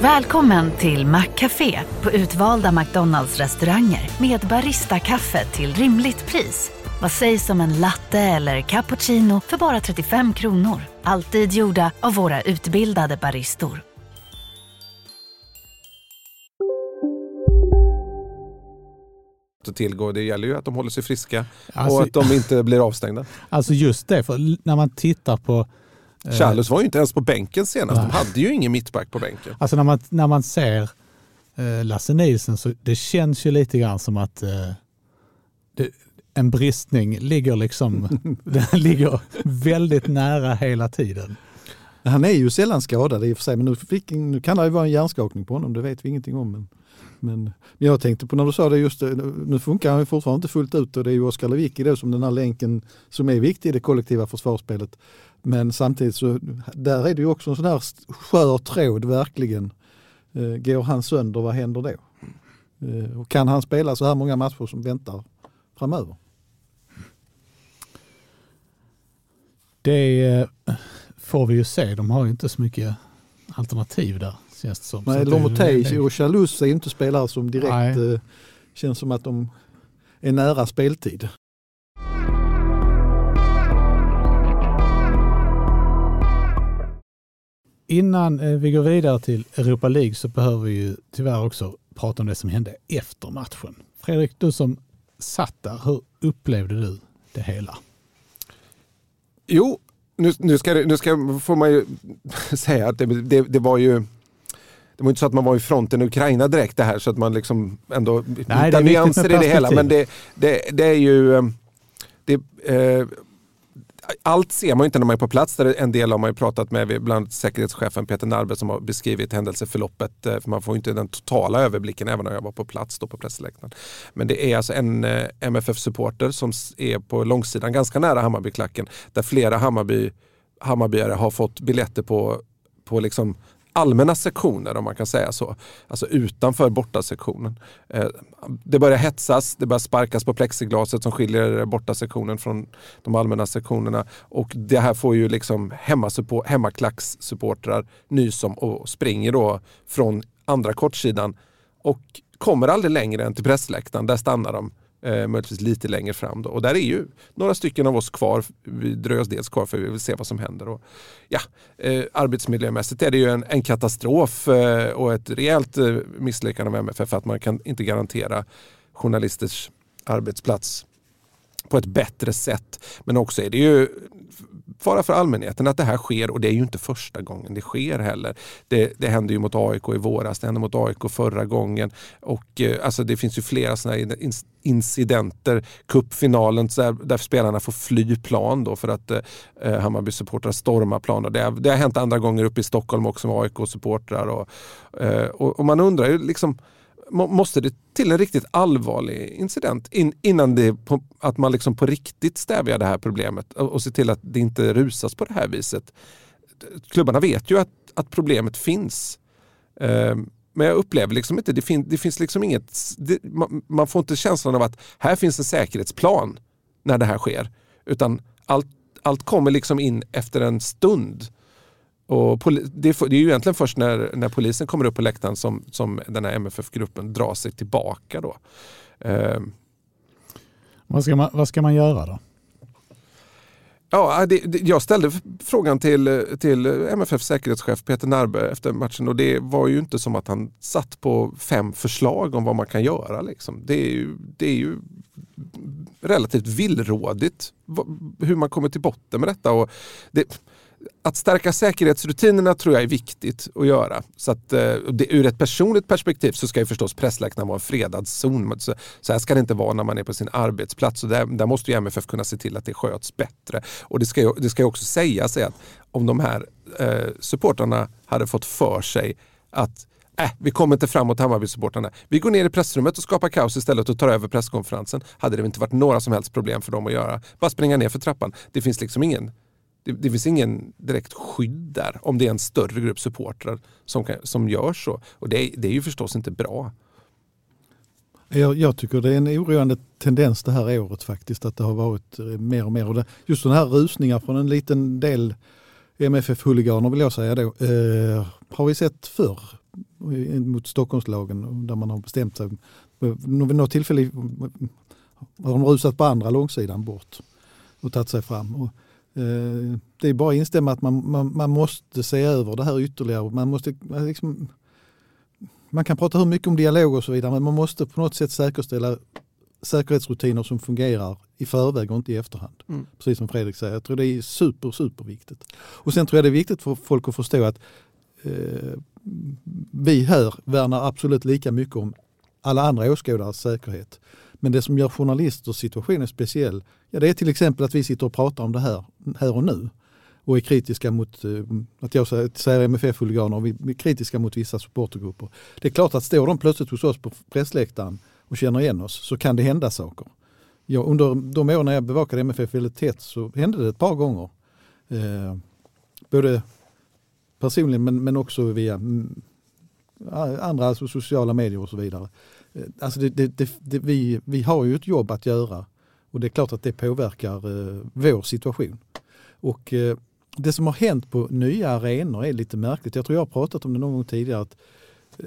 Välkommen till Maccafé på utvalda McDonalds restauranger med Baristakaffe till rimligt pris. Vad sägs om en latte eller cappuccino för bara 35 kronor? Alltid gjorda av våra utbildade baristor. att tillgå. Det gäller ju att de håller sig friska Alltså- och att de inte blir avstängda. Alltså just det, för när man tittar på... eh, Charles var ju inte ens på bänken senast. De hade ju ingen mittback på bänken. Alltså när man, när man ser eh, Lasse Nilsson så det känns ju lite grann som att eh, det, en bristning ligger liksom den ligger väldigt nära hela tiden. Han är ju sällan skadad i och för sig, men nu, fick, nu kan det ju vara en hjärnskakning på honom, det vet vi ingenting om. Men, men, men jag tänkte på när du sa det, just nu funkar han ju fortfarande inte fullt ut och det är ju Oskar Lewicki då som den här länken som är viktig i det kollektiva försvarsspelet. Men samtidigt så, där är det ju också en sån här skör tråd verkligen. Eh, Går han sönder, vad händer då? Eh, Och kan han spela så här många matcher som väntar framöver? Det eh, får vi ju se, de har ju inte så mycket alternativ där känns det som. Nej, Lomotey och Chalus är ju inte spelare som direkt Nej. känns som att de är nära speltid. Innan eh, vi går vidare till Europa League så behöver vi ju tyvärr också prata om det som hände efter matchen. Fredrik, du som satt där, hur upplevde du det hela? Jo, nu, nu, ska, nu ska, får man ju säga att det, det, det var ju det var inte så att man var i fronten i Ukraina direkt det här så att man liksom ändå är hittar nyanser i det hela. Men det, det, det är ju... eh, Det, eh, allt ser man ju inte när man är på plats. Där en del har man ju pratat med, bland annat säkerhetschefen Peter Narbe som har beskrivit händelseförloppet. Eh, för man får ju inte den totala överblicken även om jag var på plats då på pressläktaren. Men det är alltså en eh, MFF-supporter som är på långsidan ganska nära Hammarbyklacken. Där flera Hammarby, Hammarbyare har fått biljetter på, på liksom allmänna sektioner om man kan säga så. Alltså utanför bortasektionen. Eh, det börjar hetsas, det börjar sparkas på plexiglaset som skiljer bortasektionen från de allmänna sektionerna. Och det här får ju liksom hemmasupport- hemmaklackssupportrar nys om och springer då från andra kortsidan och kommer aldrig längre än till pressläktaren. Där stannar de eh, möjligtvis lite längre fram. Då. Och där är ju några stycken av oss kvar. Vi dröjer oss dels kvar för vi vill se vad som händer. Och, ja, eh, arbetsmiljömässigt är det ju en, en katastrof eh, och ett rejält eh, misslyckande av MFF för att man kan inte garantera journalisters arbetsplats på ett bättre sätt. Men också är det ju fara för allmänheten att det här sker och det är ju inte första gången det sker heller. Det, det hände ju mot AIK i våras, det hände mot AIK förra gången och eh, alltså det finns ju flera sådana här incidenter. Cupfinalen där, där spelarna får fly plan då för att eh, eh, Hammarby-supportrar stormar plan. Och det, har- det har hänt andra gånger uppe i Stockholm också med AIK-supportrar. Och, eh, och, och man undrar ju liksom måste det till en riktigt allvarlig incident in, innan det på, att man liksom på riktigt stävjar det här problemet och, och ser till att det inte rusas på det här viset. Klubbarna vet ju att, att problemet finns. Eh, men jag upplever liksom inte, det, fin, det finns liksom inget, det, man, man får inte känslan av att här finns en säkerhetsplan när det här sker. Utan allt, allt kommer liksom in efter en stund. Och det, är, det är ju egentligen först när, när polisen kommer upp på läktaren som, som den här MFF-gruppen drar sig tillbaka. Då. Eh, Vad ska man, vad ska man göra då? Ja, det, det, jag ställde frågan till, till MFF säkerhetschef Peter Narbe efter matchen och det var ju inte som att han satt på fem förslag om vad man kan göra. Liksom. Det, är ju, det är ju relativt villrådigt hur man kommer till botten med detta. Och det, att stärka säkerhetsrutinerna tror jag är viktigt att göra. Så att, eh, det, ur ett personligt perspektiv så ska ju förstås pressläktaren vara en fredad zon. Så, så här ska det inte vara när man är på sin arbetsplats. Och där, där måste ju MFF kunna se till att det sköts bättre. Och det ska ju, det ska ju också sägas att om de här eh, supportrarna hade fått för sig att äh, vi kommer inte framåt Hammarby-supportrarna. Vi går ner i pressrummet och skapar kaos istället och tar över presskonferensen. Hade det inte varit några som helst problem för dem att göra. Bara springa ner för trappan. Det finns liksom ingen det, det finns ingen direkt skydd där om det är en större grupp supportrar som, som gör så. Och det, det är ju förstås inte bra. Jag, jag, tycker det är en oroande tendens det här året faktiskt att det har varit eh, mer och mer. Och det, just sådana här rusningar från en liten del MFF-huliganer vill jag säga då, eh, har vi sett förr eh, mot Stockholmslagen där man har bestämt sig. Eh, vid något tillfälle har de rusat på andra långsidan bort och tagit sig fram. Och det är bara att instämma att man, man, man måste se över det här ytterligare. Man, måste, liksom, man kan prata hur mycket om dialog och så vidare men man måste på något sätt säkerställa säkerhetsrutiner som fungerar i förväg och inte i efterhand. Mm. Precis som Fredrik säger. Jag tror det är super, super viktigt. Och sen tror jag det är viktigt för folk att förstå att eh, vi här värnar absolut lika mycket om alla andra åskådares säkerhet. Men det som gör journalisters situation speciell, ja, det är till exempel att vi sitter och pratar om det här, här och nu och är kritiska mot, eh, att jag säger MFF-huliganer, och vi är kritiska mot vissa supportergrupper. Det är klart att står de plötsligt hos oss på pressläktaren och känner igen oss så kan det hända saker. Ja, under de år när jag bevakade MFF väldigt tätt så hände det ett par gånger. Eh, både personligen men, men också via mm, andra alltså sociala medier och så vidare. Eh, alltså det, det, det, vi, vi har ju ett jobb att göra och det är klart att det påverkar eh, vår situation. Och eh, det som har hänt på nya arenor är lite märkligt. Jag tror jag har pratat om det någon gång tidigare. Att, eh,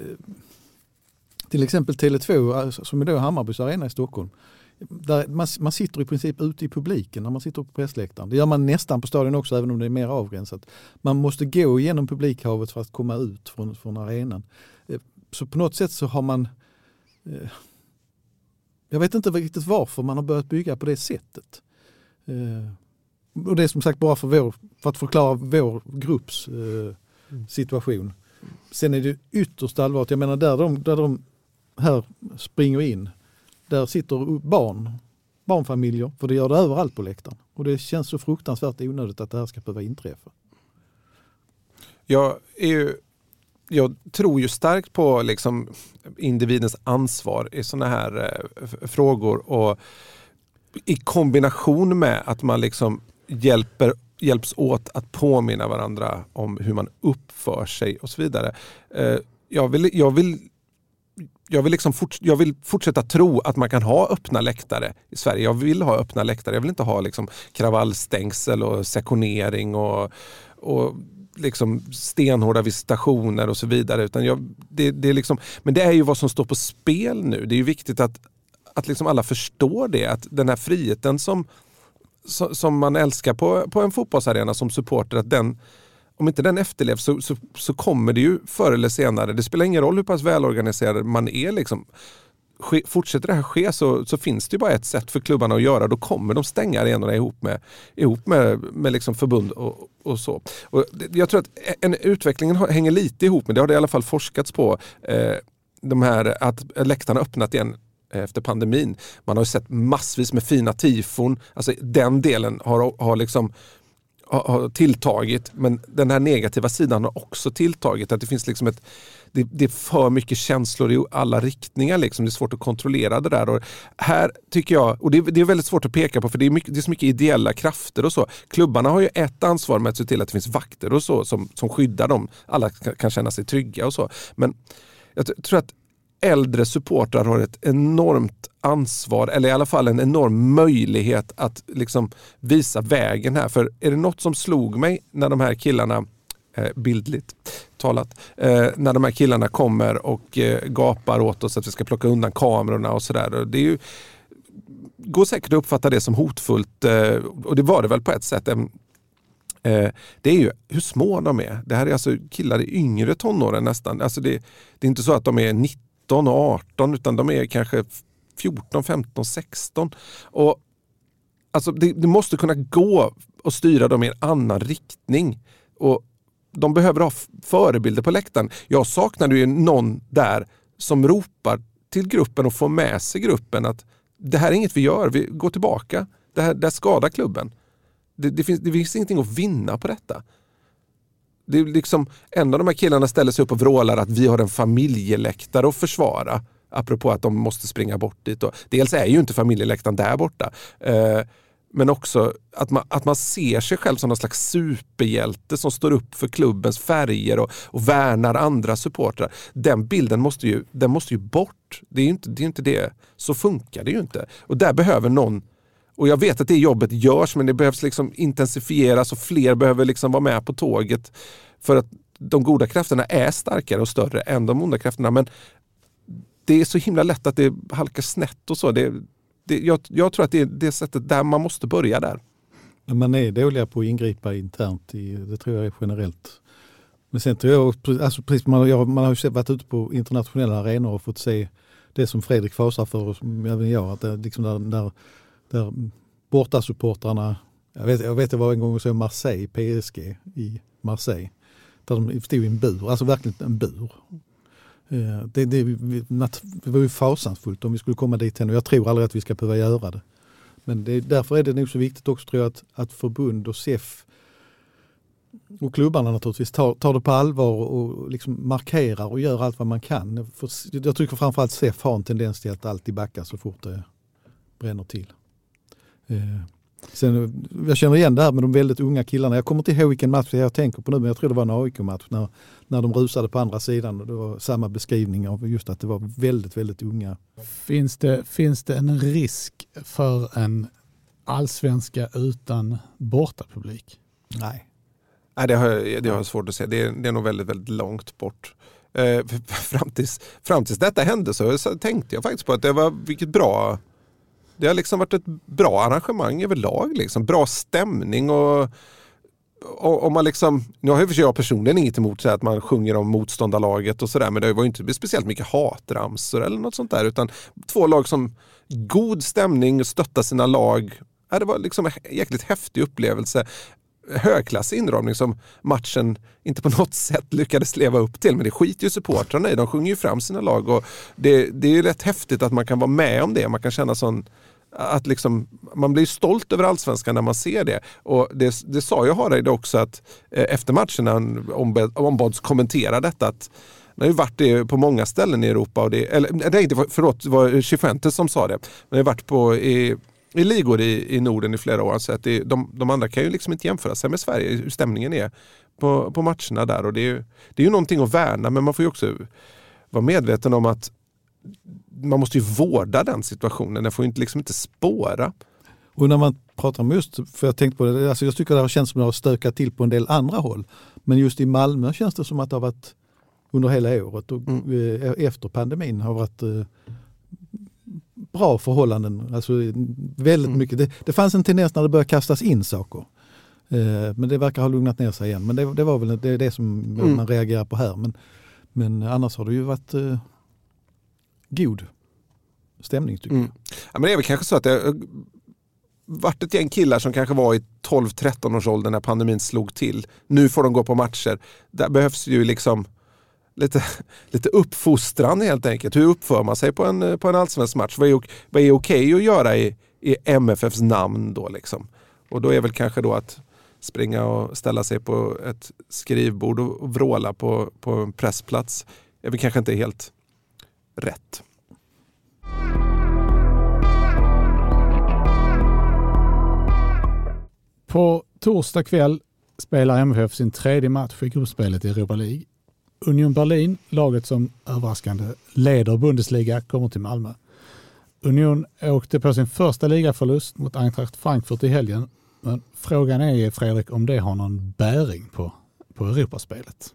till exempel Tele2 eh, som är då Hammarbys arena i Stockholm. Där man, man sitter i princip ute i publiken när man sitter på pressläktaren. Det gör man nästan på stadion också även om det är mer avgränsat. Man måste gå igenom publikhavet för att komma ut från, från arenan. Eh, så på något sätt så har man Eh, jag vet inte riktigt varför man har börjat bygga på det sättet. Eh, och det är som sagt bara för, vår, för att förklara vår grupps eh, situation. Sen är det ytterst allvarligt. Jag menar där de, där de här springer in, där sitter barn, barnfamiljer, för det gör det överallt på läktaren. Och det känns så fruktansvärt onödigt att det här ska behöva inträffa. Jag är ju jag tror ju starkt på liksom individens ansvar i sådana här eh, frågor. Och I kombination med att man liksom hjälper, hjälps åt att påminna varandra om hur man uppför sig och så vidare. Eh, jag, vill, jag, vill, jag, vill liksom fort, jag vill fortsätta tro att man kan ha öppna läktare i Sverige. Jag vill ha öppna läktare. Jag vill inte ha liksom kravallstängsel och sektionering och, och liksom stenhårda visitationer och så vidare. Utan jag, det, det är liksom, men det är ju vad som står på spel nu. Det är ju viktigt att, att liksom alla förstår det. Att den här friheten som, som man älskar på, på en fotbollsarena som supporter, att den, om inte den efterlevs så, så, så, kommer det ju förr eller senare, det spelar ingen roll hur pass välorganiserad man är, liksom, fortsätter det här ske så, så finns det bara ett sätt för klubbarna att göra. Då kommer de stänga arenorna ihop med, ihop med, med liksom förbund och, och så. Och jag tror att en, utvecklingen hänger lite ihop med, det har det i alla fall forskats på, eh, de här att läktarna öppnat igen efter pandemin. Man har sett massvis med fina tifon. Alltså den delen har, har liksom har tilltagit men den här negativa sidan har också tilltagit. Att det finns liksom ett det, det, är för mycket känslor i alla riktningar. Liksom. Det är svårt att kontrollera det där. Och här tycker jag, och det, det är väldigt svårt att peka på för det är, mycket, det är så mycket ideella krafter och så. Klubbarna har ju ett ansvar med att se till att det finns vakter och så som, som skyddar dem. Alla kan känna sig trygga och så. Men jag tror att äldre supportrar har ett enormt ansvar, eller i alla fall en enorm möjlighet att liksom visa vägen här. För är det något som slog mig när de här killarna eh, bildligt talat, eh, när de här killarna kommer och eh, gapar åt oss att vi ska plocka undan kamerorna och sådär. Det går säkert att uppfatta det som hotfullt eh, och det var det väl på ett sätt. Eh, det är ju hur små de är. Det här är alltså killar i yngre tonåren nästan. Alltså det, det är inte så att de är 17 och 18 utan de är kanske 14, 15, 16. Och alltså det, det måste kunna gå att styra dem i en annan riktning. Och de behöver ha förebilder på läktaren. Jag saknade ju någon där som ropar till gruppen och får med sig gruppen att det här är inget vi gör, vi går tillbaka. Det här, det här skadar klubben. Det, det, finns, det finns ingenting att vinna på detta. Det är liksom, en av de här killarna ställer sig upp och vrålar att vi har en familjeläktare att försvara. Apropå att de måste springa bort dit. Och dels är ju inte familjeläktaren där borta. Eh, men också att man, att man ser sig själv som någon slags superhjälte som står upp för klubbens färger och, och värnar andra supportrar. Den bilden måste ju, den måste ju bort. Det är ju inte, det är inte det. Så funkar det ju inte. Och där behöver någon och jag vet att det jobbet görs men det behövs liksom intensifieras och fler behöver liksom vara med på tåget. För att de goda krafterna är starkare och större än de onda krafterna. Men det är så himla lätt att det halkar snett och så. Det, det, jag, jag, tror att det är det sättet där man måste börja där. Men man är dåliga på att ingripa internt, i, det tror jag är generellt. Men sen tror jag, alltså precis, man, jag, man har ju varit ute på internationella arenor och fått se det som Fredrik fasar för, och även jag, att det, liksom där, där, där bortasupportrarna, jag vet, jag vet det var en gång så Marseille, PSG i Marseille, där de stod i en bur, alltså verkligen en bur. Eh, det, det, det var ju fasansfullt om vi skulle komma dit och jag tror aldrig att vi ska behöva göra det. Men det, därför är det nog så viktigt också tror jag att, att förbund och SEF och klubbarna naturligtvis tar, tar det på allvar och liksom markerar och gör allt vad man kan. Jag tycker framförallt SEF har en tendens till att alltid backa så fort det bränner till. Eh, Sen, jag känner igen det här med de väldigt unga killarna. Jag kommer inte ihåg vilken match jag tänker på nu men jag tror det var en AIK-match när, när de rusade på andra sidan. Och det var samma beskrivning av just att det var väldigt, väldigt unga. Finns det, finns det en risk för en allsvenska utan bortapublik? Nej. Nej, det har, jag, det har jag svårt att se. Det är, det är nog väldigt, väldigt långt bort. Eh, fram, tills, fram tills detta hände så, så tänkte jag faktiskt på att det var vilket bra det har liksom varit ett bra arrangemang överlag. Liksom. Bra stämning och, och, och man liksom, nu har jag personligen inget emot att man sjunger om motståndarlaget och sådär men det var ju inte speciellt mycket hatramsor eller något sånt där utan två lag som god stämning, stöttar sina lag. Ja, det var liksom en jäkligt häftig upplevelse högklassig inramning som matchen inte på något sätt lyckades leva upp till. Men det skiter ju supportrarna i. De sjunger ju fram sina lag och det, det är ju rätt häftigt att man kan vara med om det. Man kan känna sån att liksom, man blir stolt över allsvenskan när man ser det. Och det, det sa ju Hareide också att eh, efter matchen när han ombads kommentera detta att han har ju varit det på många ställen i Europa. Och det, eller, nej, förlåt, det var Cifuentes som sa det. Han har ju varit på i, i ligor i, i Norden i flera år. Så att det, de, de andra kan ju liksom inte jämföra sig med Sverige, hur stämningen är på, på matcherna där. Och det, är, det är ju någonting att värna men man får ju också vara medveten om att man måste ju vårda den situationen. Den får inte, liksom inte spåra. Och när man pratar om just, för jag tänkte på det, alltså jag tycker det har känts som att det har stökat till på en del andra håll. Men just i Malmö känns det som att det har varit under hela året och mm. Eh, efter pandemin har varit eh, bra förhållanden. Alltså väldigt mm. mycket. Det, det, fanns en tendens när det började kastas in saker. Eh, men det verkar ha lugnat ner sig igen. Men det, det var väl det, det som mm. man reagerar på här. Men, men annars har det ju varit eh, god stämning tycker mm. jag. Ja, men det är väl kanske så att det varit ett gäng killar som kanske var i 12-13 års ålder när pandemin slog till. Nu får de gå på matcher. Där behövs ju liksom lite, lite uppfostran helt enkelt. Hur uppför man sig på en, på en allsvensk match? Vad är, vad är okej att göra i, i MFFs namn då? Liksom? Och då är väl kanske då att springa och ställa sig på ett skrivbord och vråla på, på en pressplats är väl kanske inte helt rätt. På torsdag kväll spelar MFF sin tredje match i gruppspelet i Europa League. Union Berlin, laget som överraskande leder Bundesliga, kommer till Malmö. Union åkte på sin första ligaförlust mot Eintracht Frankfurt i helgen. Men frågan är Fredrik om det har någon bäring på, på Europaspelet?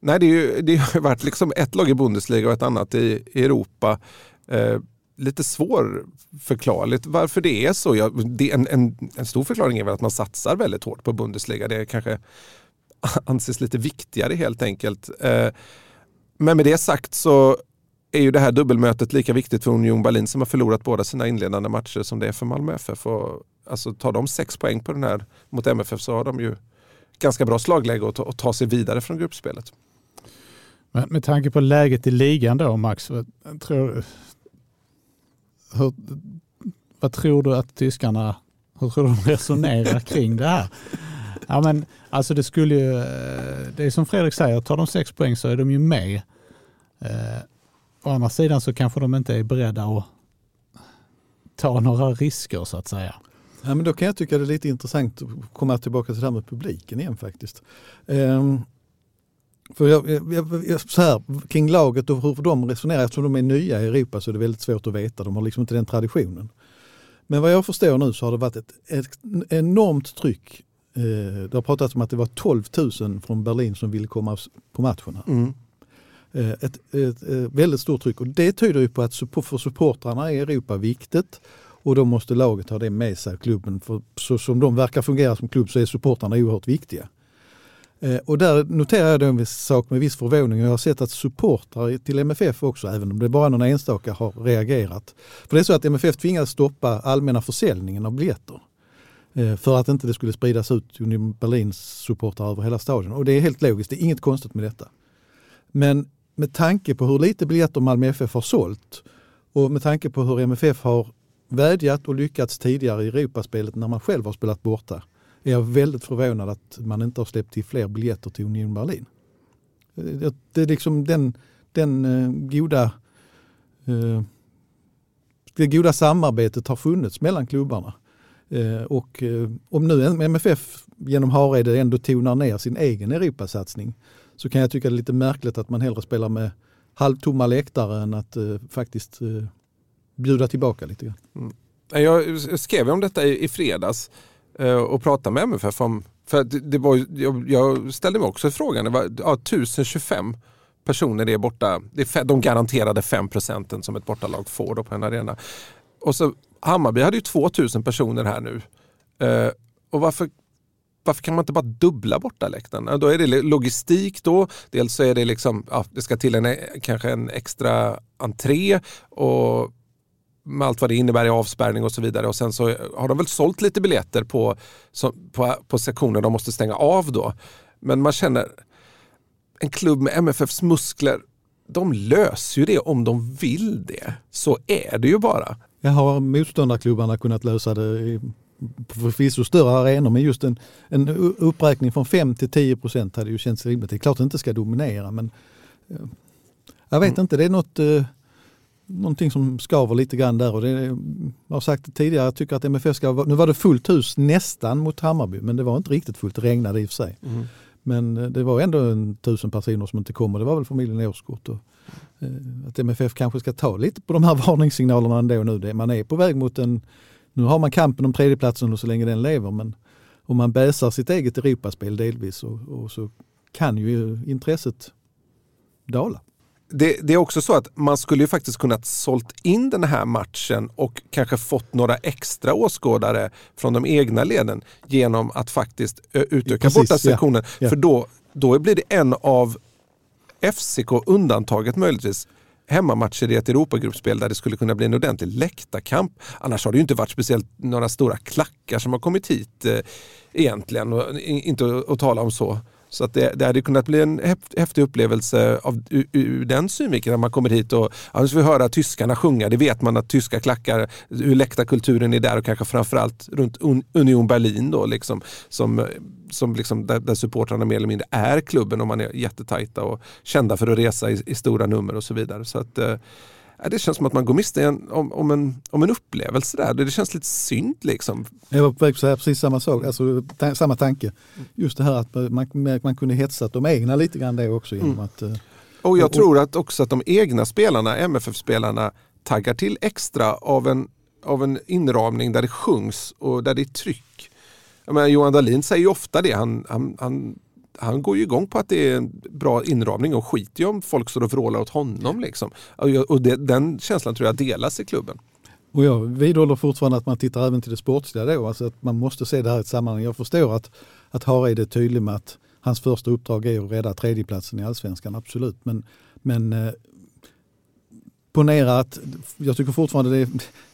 Nej, det, är ju, det har varit liksom ett lag i Bundesliga och ett annat i, i Europa. Eh, lite svårförklarligt varför det är så. Ja, det, en, en, en stor förklaring är väl att man satsar väldigt hårt på Bundesliga. Det kanske anses lite viktigare helt enkelt. Eh, men med det sagt så är ju det här dubbelmötet lika viktigt för Union Berlin som har förlorat båda sina inledande matcher som det är för Malmö FF. Och, alltså, tar de sex poäng på den här mot MFF så har de ju ganska bra slagläge att ta, att ta sig vidare från gruppspelet. Men med tanke på läget i ligan då Max, vad tror, hur, vad tror du att tyskarna, hur tror du de resonerar kring det här? Ja, men, alltså det skulle ju, det är som Fredrik säger, tar de sex poäng så är de ju med. Eh, å andra sidan så kanske de inte är beredda att ta några risker så att säga. Ja, men då kan jag tycka det är lite intressant att komma tillbaka till det här med publiken igen faktiskt. Um, för jag, jag, jag, så här, kring laget och hur de resonerar, eftersom de är nya i Europa så är det väldigt svårt att veta. De har liksom inte den traditionen. Men vad jag förstår nu så har det varit ett, ett enormt tryck. Eh, det har pratats om att det var 12 000 från Berlin som ville komma på matchen. Mm. Eh, ett, ett, ett, väldigt stort tryck och det tyder ju på att för supportrarna är Europa viktigt och då måste laget ha det med sig, klubben. För så som de verkar fungera som klubb så är supportrarna oerhört viktiga. Eh, och där noterar jag då en sak med viss förvåning. Jag har sett att supportrar till MFF också, även om det bara någon enstaka, har reagerat. För det är så att MFF tvingades stoppa allmänna försäljningen av biljetter. Eh, för att inte det skulle spridas ut Union Berlins supportrar över hela stadion. Och det är helt logiskt, det är inget konstigt med detta. Men med tanke på hur lite biljetter Malmö FF har sålt och med tanke på hur MFF har vädjat och lyckats tidigare i Europaspelet när man själv har spelat borta är jag väldigt förvånad att man inte har släppt till fler biljetter till Union Berlin. Eh, det är liksom den, den eh, goda eh, det goda samarbetet har funnits mellan klubbarna. Och om nu MFF genom Hareide ändå tonar ner sin egen Europasatsning så kan jag tycka det är lite märkligt att man hellre spelar med halvtomma läktare än att faktiskt bjuda tillbaka lite grann. Mm. Jag skrev om detta i, i fredags Eh, och prata med MFF om, för det, det var, jag, jag, ställde mig också frågan, det var ja, 1025 personer är borta, det är de garanterade 5 procenten som ett bortalag får då på en arena. Och så Hammarby hade ju 2000 personer här nu. Eh, och varför varför kan man inte bara dubbla bortaläktaren? Då är det logistik då. Dels så är det liksom, ja, det ska till en, kanske en extra entré och med allt vad det innebär i avspärrning och så vidare. Och sen så har de väl sålt lite biljetter på, på, på sektioner de måste stänga av då. Men man känner, en klubb med MFFs muskler, de löser ju det om de vill det. Så är det ju bara. Jag har motståndarklubbarna kunnat lösa det på förvisso större arenor men just en, en uppräkning från 5 till 10 procent hade ju känts rimligt. Det är klart att det inte ska dominera men eh, jag vet mm. inte, det är något eh, någonting som skaver lite grann där. Och det, jag har sagt det tidigare, jag tycker att MFF ska nu var det fullt hus nästan mot Hammarby men det var inte riktigt fullt, det regnade i och för sig. Mm. Men eh, det var ändå en tusen personer som inte kom och det var väl familjen Årskort. Och, eh, att MFF kanske ska ta lite på de här varningssignalerna ändå nu. Det, man är på väg mot en, nu har man kampen om tredjeplatsen och så länge den lever men om man bäsar sitt eget Europaspel delvis och, och så kan ju intresset dala det, det, är också så att man skulle ju faktiskt kunnat sålt in den här matchen och kanske fått några extra åskådare från de egna leden genom att faktiskt utöka borta sektionen. Ja, ja. För då, då blir det en av FCK undantaget möjligtvis hemmamatcher i ett Europagruppspel där det skulle kunna bli en ordentlig läktarkamp. Annars har det ju inte varit speciellt några stora klackar som har kommit hit eh, egentligen. Och, inte att tala om så. Så att det, det hade kunnat bli en häftig upplevelse av, ur, ur den synvinkeln när man kommer hit och ja, vi höra tyskarna sjunga. Det vet man att tyska klackar, hur läktarkulturen är där och kanske framförallt runt Union Berlin då, liksom, som, som liksom, där, där supportrarna mer eller mindre är klubben om man är jättetajta och kända för att resa i, i stora nummer och så vidare. Så att, eh, det känns som att man går miste om, om, en, om en upplevelse där. Det känns lite synd liksom. Jag var på väg att säga precis samma sak, alltså, samma tanke. Just det här att man, man kunde hetsa de egna lite grann det också genom mm. att... Eh, och jag och, tror att också att de egna spelarna, MFF-spelarna, taggar till extra av en, av en inramning där det sjungs och där det är tryck. Jag menar, Johan Dahlin säger ju ofta det. Han, han, han han går ju igång på att det är en bra inramning och skiter ju om folk står och vrålar åt honom. Liksom. Och det, den känslan tror jag delas i klubben. Och jag vidhåller fortfarande att man tittar även till det sportsliga då, alltså att man måste se det här i ett sammanhang. Jag förstår att, att Hareid är tydlig med att hans första uppdrag är att rädda tredjeplatsen i allsvenskan, absolut. Men, men eh, ponera att, jag tycker fortfarande det är,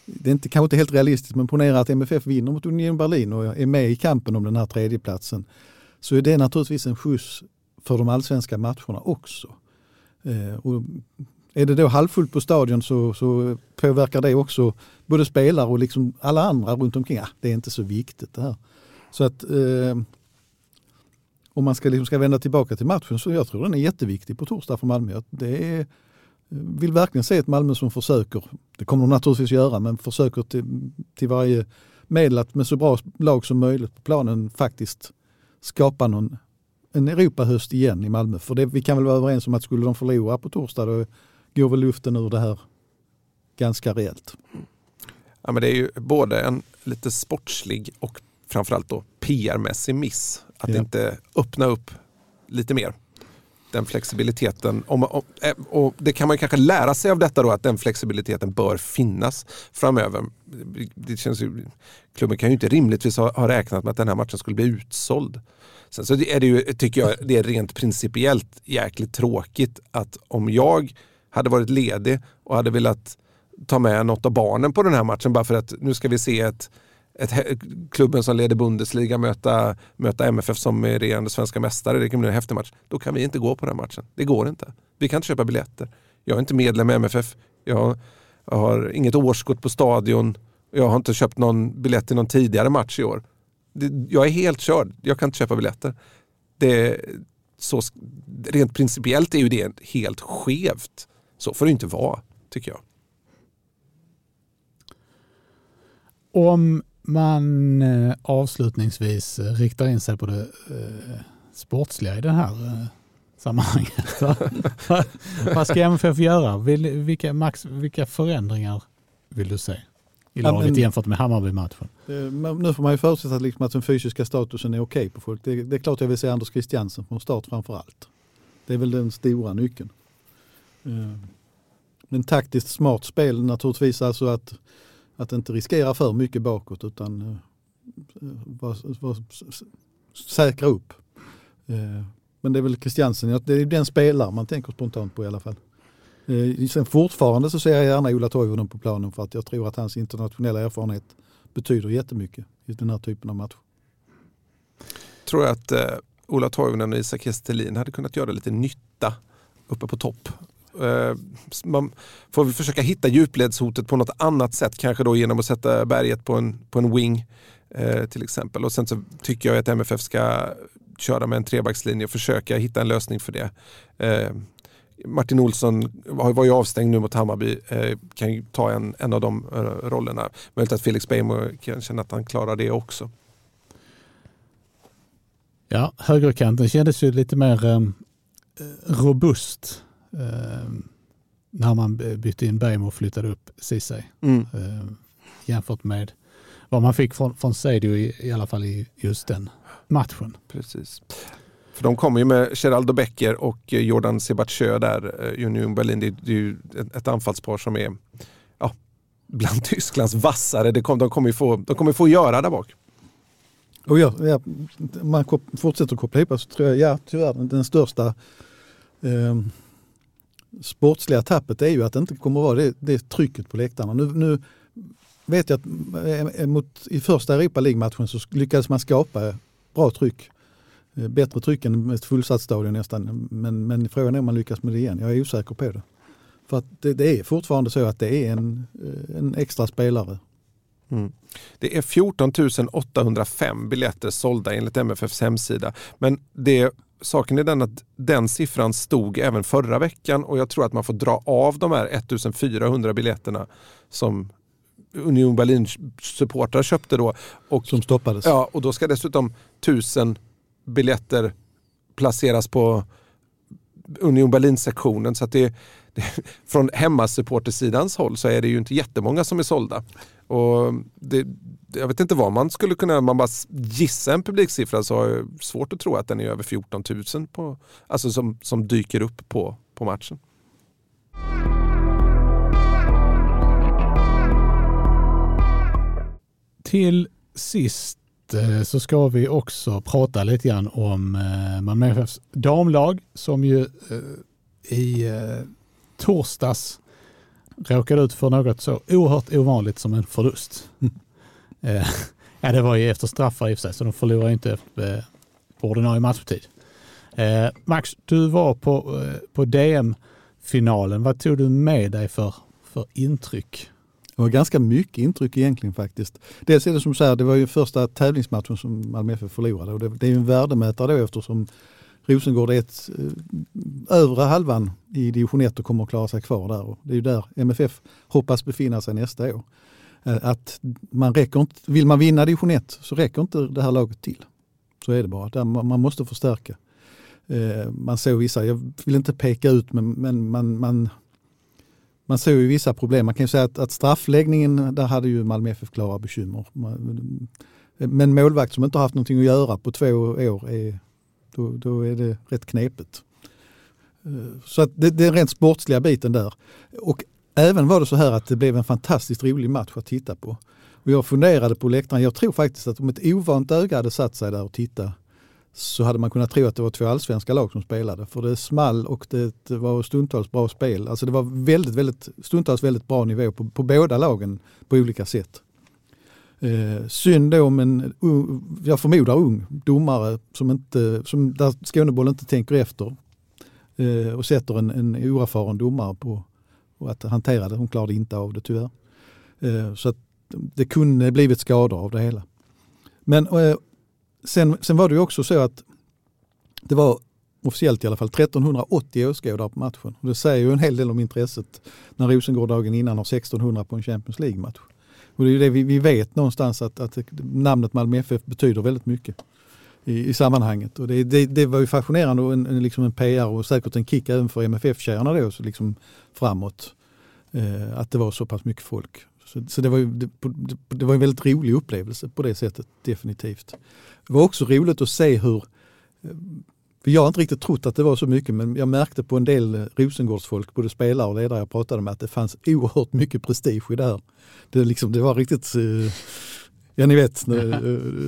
det är inte, kanske inte helt realistiskt, men ponera att MFF vinner mot Union Berlin och är med i kampen om den här tredjeplatsen. Så är det naturligtvis en skjuts för de allsvenska matcherna också. Eh, och är det då halvfullt på stadion så, så påverkar det också både spelare och liksom alla andra runt omkring. Ja, det är inte så viktigt det här. Så att eh, om man ska, liksom ska vända tillbaka till matchen så jag tror den är jätteviktig på torsdag för Malmö. Det är, eh, vill verkligen se ett Malmö som försöker, det kommer de naturligtvis göra, men försöker till, till varje medel att med så bra lag som möjligt på planen faktiskt skapa någon, en Europahöst igen i Malmö. För det, vi kan väl vara överens om att skulle de förlora på torsdag då går väl luften ur det här ganska rejält. Ja, men det är ju både en lite sportslig och framförallt då PR-mässig miss att ja. inte öppna upp lite mer. Den flexibiliteten, om, om, eh, och det kan man kanske lära sig av detta då att den flexibiliteten bör finnas framöver. Det känns ju, klubben kan ju inte rimligtvis ha, ha räknat med att den här matchen skulle bli utsåld. Sen så är det ju, tycker jag, det är rent principiellt jäkligt tråkigt att om jag hade varit ledig och hade velat ta med något av barnen på den här matchen bara för att nu ska vi se ett, ett, klubben som leder Bundesliga möta, möta MFF som är regerande svenska mästare. Det kan bli en häftig match. Då kan vi inte gå på den matchen. Det går inte. Vi kan inte köpa biljetter. Jag är inte medlem i MFF. Jag, jag har inget årskort på stadion. Jag har inte köpt någon biljett till någon tidigare match i år. Det, jag är helt körd. Jag kan inte köpa biljetter. Det, så, rent principiellt är ju det helt skevt. Så får det inte vara, tycker jag. Om man eh, avslutningsvis eh, riktar in sig på det eh, sportsliga i det här eh, sammanhanget. Vad ska MFF göra? Vill, vilka, max, vilka förändringar vill du se i laget men, jämfört med Hammarby-matchen? Nu får man ju förutsätta liksom att den fysiska statusen är okej okay på folk. Det, det, är klart jag vill se Anders Christiansen från start framför allt. Det är väl den stora nyckeln. Men taktiskt smart spel naturligtvis alltså att, att inte riskera för mycket bakåt utan eh, eh, var, var, säkra upp. Eh, men det är väl Christiansen, det är den spelare man tänker spontant på i alla fall. Sen fortfarande så ser jag gärna Ola Toivonen på planen för att jag tror att hans internationella erfarenhet betyder jättemycket i den här typen av match. Tror jag att eh, Ola Toivonen och Isak Estelin hade kunnat göra lite nytta uppe på topp Eh, man får väl försöka hitta djupledshotet på något annat sätt. Kanske då genom att sätta berget på en, på en wing eh, till exempel. Och sen så tycker jag att MFF ska köra med en trebackslinje och försöka hitta en lösning för det. Eh, Martin Olsson var ju avstängd nu mot Hammarby, kan ju ta en, en av de rollerna. Möjligt att Felix Beijmo kan känna att han klarar det också. Ja, högerkanten kändes ju lite mer robust eh, när man bytte in Beijmo och flyttade upp Ceesay. Mm. Eh, jämfört med vad man fick från, från Seidio i, i alla fall i just den matchen. Precis. För de kommer ju med Geraldo Becker och Jordan Sebatjö där, eh, Union Berlin. Det är ju ett, anfallspar som är ja, bland Tysklands vassare. Det kom, de kommer ju få, de kommer få göra där bak. Och ja, ja, man fortsätter att koppla ihop så tror jag, ja tyvärr den största eh, sportsliga tappet är ju att det inte kommer att vara det, det trycket på läktarna. Nu, nu vet jag att eh, eh, mot, i första Europa League-matchen så lyckades man skapa bra tryck. Eh, bättre tryck än ett fullsatt stadion nästan. Men, men frågan är om man lyckas med det igen. Jag är osäker på det. För att det, det är fortfarande så att det är en, en extra spelare. Mm. Det är 14 805 biljetter sålda enligt MFFs hemsida. Men det saken är den att den siffran stod även förra veckan och jag tror att man får dra av de här 1400 biljetterna som Union Berlin-supportrar köpte då. Och, som stoppades. Ja, och då ska dessutom tusen biljetter placeras på Union Berlin-sektionen. Så att det, det, från hemmasupportersidans håll så är det ju inte jättemånga som är sålda. Och det, jag vet inte vad man skulle kunna, man bara gissa en publiksiffra så har jag svårt att tro att den är över 14 000 på, alltså som, som dyker upp på, på matchen. Till sist eh, så ska vi också prata lite grann om eh, Malmö FFs damlag som ju eh, i torsdags råkade ut för något så oerhört ovanligt som en förlust. Mm. ja, det var ju efter straffar i och för sig, så de förlorade inte på ordinarie matchtid. Max, du var på, på DM-finalen. Vad tog du med dig för, för intryck? Det var ganska mycket intryck egentligen faktiskt. Dels är det som så här, det var ju första tävlingsmatchen som Malmö FF förlorade och det, det är ju en värdemätare då eftersom Rosengård är ett, eh, övre halvan i division 1 och kommer att klara sig kvar där. Och det är ju där MFF hoppas befinna sig nästa år. Eh, att man räcker inte, vill man vinna division 1 så räcker inte det här laget till. Så är det bara, där man, man måste förstärka. Eh, man såg vissa, jag vill inte peka ut men, men man, man man såg ju vissa problem. Man kan ju säga att, att straffläggningen, där hade ju Malmö FF klara bekymmer. Men målvakt som inte har haft någonting att göra på två år, är, då, då är det rätt knepigt. Eh, så att det, det är den rent sportsliga biten där. Och även var det så här att det blev en fantastiskt rolig match att titta på. Och jag funderade på läktaren, jag tror faktiskt att om ett ovant öga hade satt sig där och tittat så hade man kunnat tro att det var två allsvenska lag som spelade. För det small och det var stundtals bra spel. Alltså det var väldigt, väldigt, stundtals väldigt bra nivå på, på båda lagen på olika sätt. Eh, synd då om en, uh, jag förmodar ung domare som, inte, som där Skåneboll inte tänker efter eh, och sätter en, en oerfaren domare på att hantera det. Hon klarade inte av det tyvärr. Eh, så att det kunde blivit skador av det hela. Men eh, sen, sen var det ju också så att det var officiellt i alla fall 1380 åskådare på matchen. det säger ju en hel del om intresset när Rosengård dagen innan har 1600 på en Champions League-match. Och det är det vi, vi vet någonstans att, att namnet Malmö FF betyder väldigt mycket i, i sammanhanget. Och det, det, det, var ju fascinerande och en, en, liksom en PR och säkert en kick även för MFF-tjejerna då, så liksom framåt. Eh, att det var så pass mycket folk. Så, så det, var ju, det, det, var en väldigt rolig upplevelse på det sättet, definitivt. Det var också roligt att se hur, eh, för jag har inte riktigt trott att det var så mycket, men jag märkte på en del Rosengårdsfolk, både spelare och ledare jag pratade med, att det fanns oerhört mycket prestige i det här. Det, liksom, det var riktigt, eh, ja ni vet, eh, eh,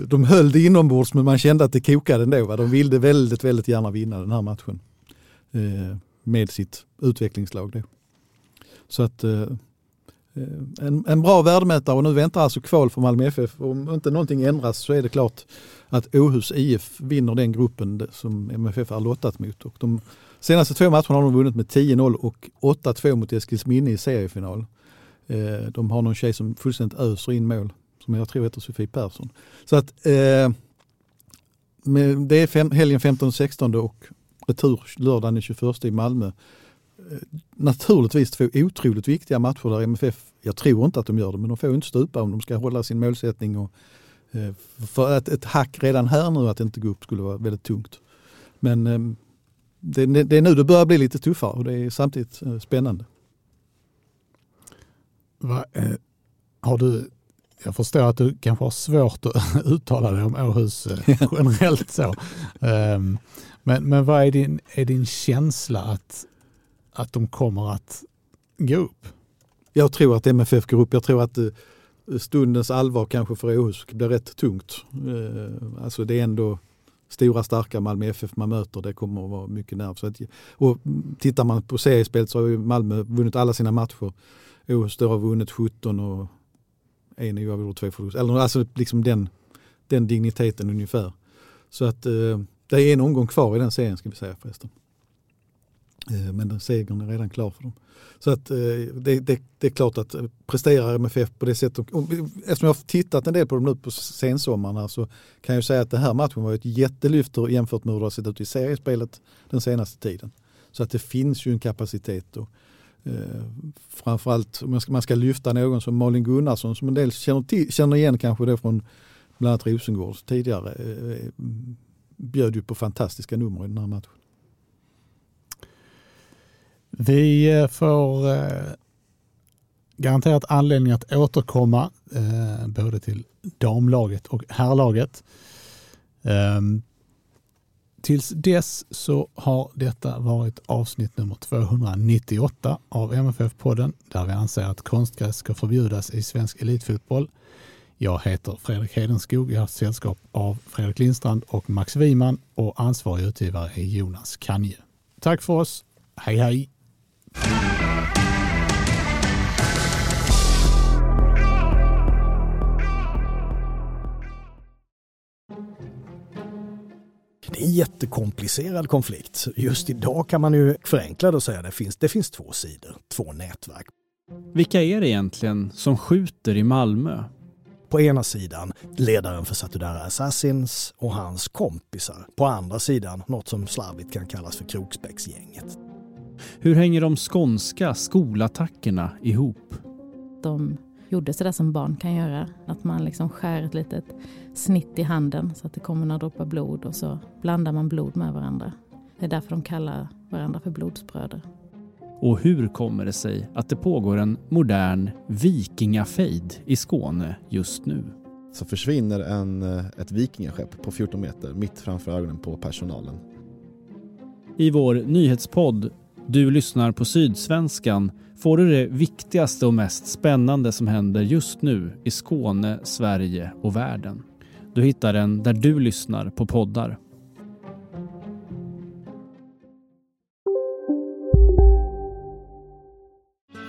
de höll det inombords men man kände att det kokade ändå. Va? De ville väldigt, väldigt gärna vinna den här matchen med sitt utvecklingslag. Då. Så att Eh, en, en bra värdemätare och nu väntar alltså kval för Malmö FF. Om inte någonting ändras så är det klart att Åhus IF vinner den gruppen som MFF är lottat mot. Och de senaste två matcherna har de vunnit med 10-0 och 8-2 mot Eskilsminne i seriefinal. Eh, de har någon tjej som fullständigt öser in mål som jag tror heter Sofie Persson. Så att eh, det är fem, helgen 15-16 och retur lördagen den 21 i Malmö naturligtvis två otroligt viktiga matcher där MFF, jag tror inte att de gör det, men de får inte stupa om de ska hålla sin målsättning. Och, eh, för att ett hack redan här nu att inte gå upp skulle vara väldigt tungt. Men eh, det, det är nu det börjar bli lite tuffare och det är samtidigt eh, spännande. Va, eh, har du, jag förstår att du kanske har svårt att uttala dig om Åhus eh, generellt så. Um, men, men vad är din, är din känsla att att de kommer att gå upp? Jag tror att MFF går upp. Jag tror att eh, stundens allvar kanske för Åhus blir rätt tungt. Eh, alltså det är ändå stora starka Malmö FF man möter. Det kommer att vara mycket nerv. Så att, och tittar man på seriespelet så har ju Malmö vunnit alla sina matcher. Åhus har vunnit 17 och en oavgjord och två förluster. Eller alltså liksom den, den digniteten ungefär. Så att eh, det är en omgång kvar i den serien ska vi säga förresten. Eh, men den segern är redan klar för dem. Så att eh, det, det, det är klart att presterar MFF på det sättet. Eftersom jag har tittat en del på dem nu på sensommaren så kan jag säga att den här matchen var ett jättelyft jämfört med hur det har sett ut i seriespelet den senaste tiden. Så att det finns ju en kapacitet. Och, eh, framförallt om man ska, man ska lyfta någon som Malin Gunnarsson som en del känner, till, känner igen kanske då från bland annat Rosengård tidigare. Eh, eh bjöd ju på fantastiska nummer i den här matchen. Vi eh, får eh, garanterat anledning att återkomma eh, både till damlaget och herrlaget. Ehm, tills dess så har detta varit avsnitt nummer 298 av MFF-podden där vi anser att konstgräs ska förbjudas i svensk elitfotboll. Jag heter Fredrik Hedenskog. Jag har sällskap av Fredrik Lindstrand och Max Wiman och ansvarig utgivare är Jonas Kanje. Tack för oss. Hej hej! Det är en jättekomplicerad konflikt. Just idag kan man ju förenkla det och säga att det finns, det finns två sidor, två nätverk. Vilka är det egentligen som skjuter i Malmö? På ena sidan ledaren för Satudara Assassins och hans kompisar. På andra sidan något som slarvigt kan kallas för Kroksbäcksgänget. Hur hänger de skånska skolattackerna ihop? De gjorde sådär som barn kan göra. Att man liksom skär ett litet snitt i handen så att det kommer några droppar blod och så blandar man blod med varandra. Det är därför de kallar varandra för blodsbröder. Och hur kommer det sig att det pågår en modern vikingafejd i Skåne just nu? Så försvinner en, eh, ett vikingaskepp på 14 meter mitt framför ögonen på personalen. I vår nyhetspodd du lyssnar på Sydsvenskan får du det viktigaste och mest spännande som händer just nu i Skåne, Sverige och världen. Du hittar den där du lyssnar på poddar.